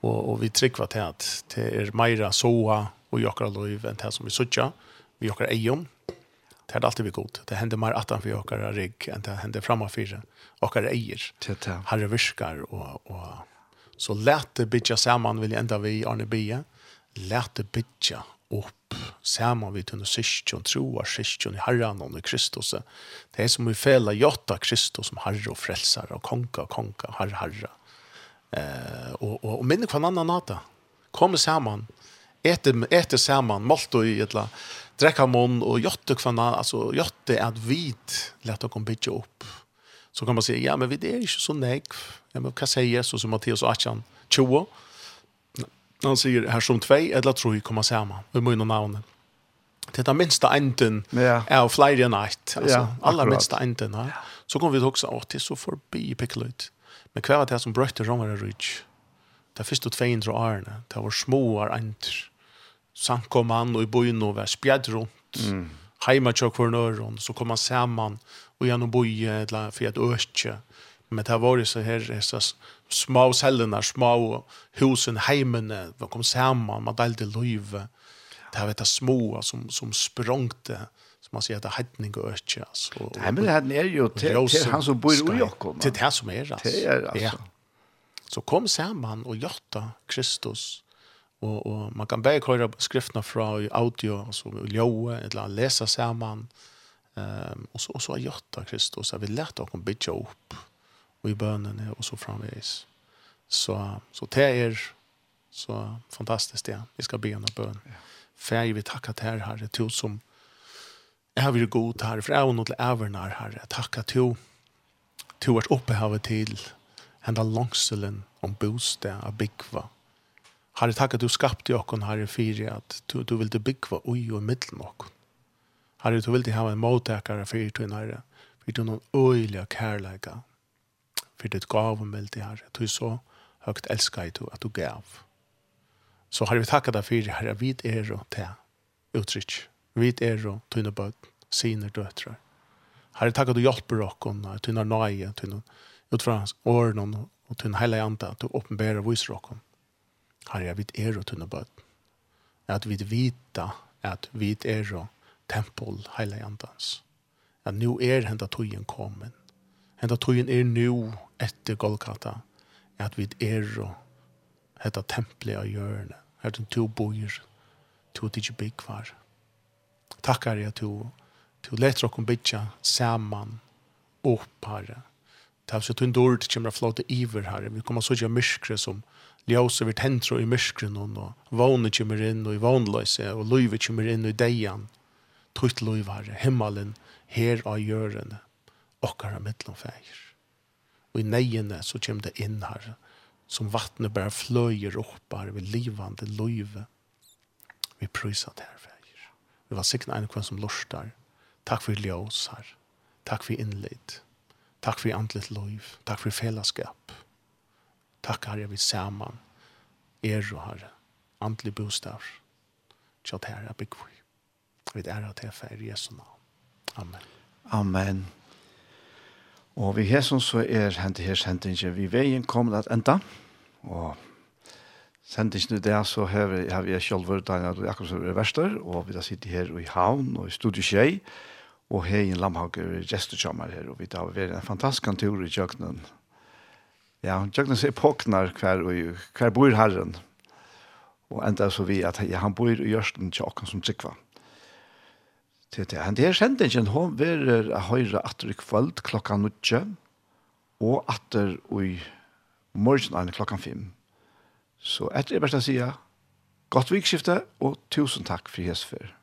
och, og vi trykker till at det er Maira, Soa och Jakar liv enn det som vi sutja. Vi Jakar Eion. Det er alltid vi god. Det hender mer att vi Jakar Rigg än det händer framför. Jakar Eier. Herre Viskar och, och så lät det bytja samman vill ända vi Arne Bia. Lät det bytja upp opp saman vid tunne syskjon, troar syskjon i herran og i Kristus. Det er som vi fela jotta Kristus som herre og frelsar og konka, konka, herre, herre. Eh, og, og, og minne hver annan nata. Kom saman, ete, ete saman, malt og i etla, drekka mån og jotte hver annan, altså jotte er at vid leta kom bytja opp. Så kan man säga, ja, men vi er inte så negv. Ja, men hva sier Jesus og Matteus 18, 20? han sier her som tvei, eller tror kommer samman, vi må ju någon Det är den minsta änden ja. av flera än ett. Alltså, ja, allra minsta änden. Ja. Så kommer vi också att det är så förbi picklet. Men kvar det som brötte romare rich. Det första indre årene. det var små änder. Samkomman och i byn och var spjärd runt. Mm. Heima tjock för nörren, så kom man samman og gjennom boje eller för ett östje. Men det var ju så här, så små cellerna, små husen, heimene, de kom samman, man delte liv. Det här var det små som, som språngte, som man sier, det er heitning og økje. det här med det här är ju till, till han som bor i Jakob. Til det som er, altså. Det er, altså. Ja. Så kom samman og hjärta Kristus. og, og man kan börja höra skrifterna från audio, alltså ljøe, eller lese samman. Um, og så, og så er hjärta Kristus, att vi lärde oss att opp. upp og i bønene og så framvis. Så, så det er så fantastiskt det. Vi ska be en bøn. Fær Färg vi tacka til her, Herre till som har vi god här för även till ävernar Herre. Tacka till to vart uppe har vi till hända långselen om bostad av byggva. Herre tacka du skapte och kon Herre fyrir att du, du vill du byggva oj och middelen och. Herre du ville ha en mottagare för din Herre. För din öjliga kärleka for ditt gav og melde her, at du så høyt elsker du at du gav. Så har vi takket deg for, herre, vi er og til uttrykk. Vi er og tøyne bøten, sine døtre. Herre, takk at du hjelper okken, tøyne nøye, tøyne utfra Åren og tøyne hele andre, at du åpenberer viser okken. Herre, vi er og tøyne bøten. At vi vita at vi er og tempel hele andans. At nu er hendet tøyen kommet Henta tøyen er nu etter Golgata, at vi er og hetta tempelet av hjørne. Her er to bor, to tidsi byggvar. Takkar jeg to, to leter okkom bytja saman, opp herre. er så tunn dord kjemra flåte iver herre. Vi kommer sånn myskre som ljøse vi tentro i myskren og vågne kjemmer inn og i vågnløse, og løyve kjemmer inn i deian. Tutt løyve herre, himmelen her av hjørne okkara mittlom feir. Og i neiene så kommer det inn her, som vattnet bare fløyer opp her, vi livande løyve. Vi prøyser det her feir. Vi var sikkert en kvann som lorstar. Takk for ljøs her. Takk for innleid. Takk for andlet løyv. Takk for fellesskap. Takk herre vi saman. Er og herre. Andlig bostav. her er byggvig. Vi er at herre fægir Jesu navn. Amen. Amen. Og vi hesson så er hentet her sendingen vi veien kommer at enda. Og sendingen i det så har vi, har vi selv vært der når akkurat som er verster, og vi da sitter her i havn og i studiet tjei, og her i Lamhag er gestekjammer her, og vi har vært en fantastisk tur i Jøgnen. Ja, Jøgnen ser påknar hver, hver bor herren, og enda så vi at han bor i Jørsten til åkken som tryggvann til det. Det er sendingen, hun verer høyre atter i kvöld klokka nutje, og atter i morgen klokka fem. Så etter er best å si, godt vikskifte, og tusen takk for hesfer.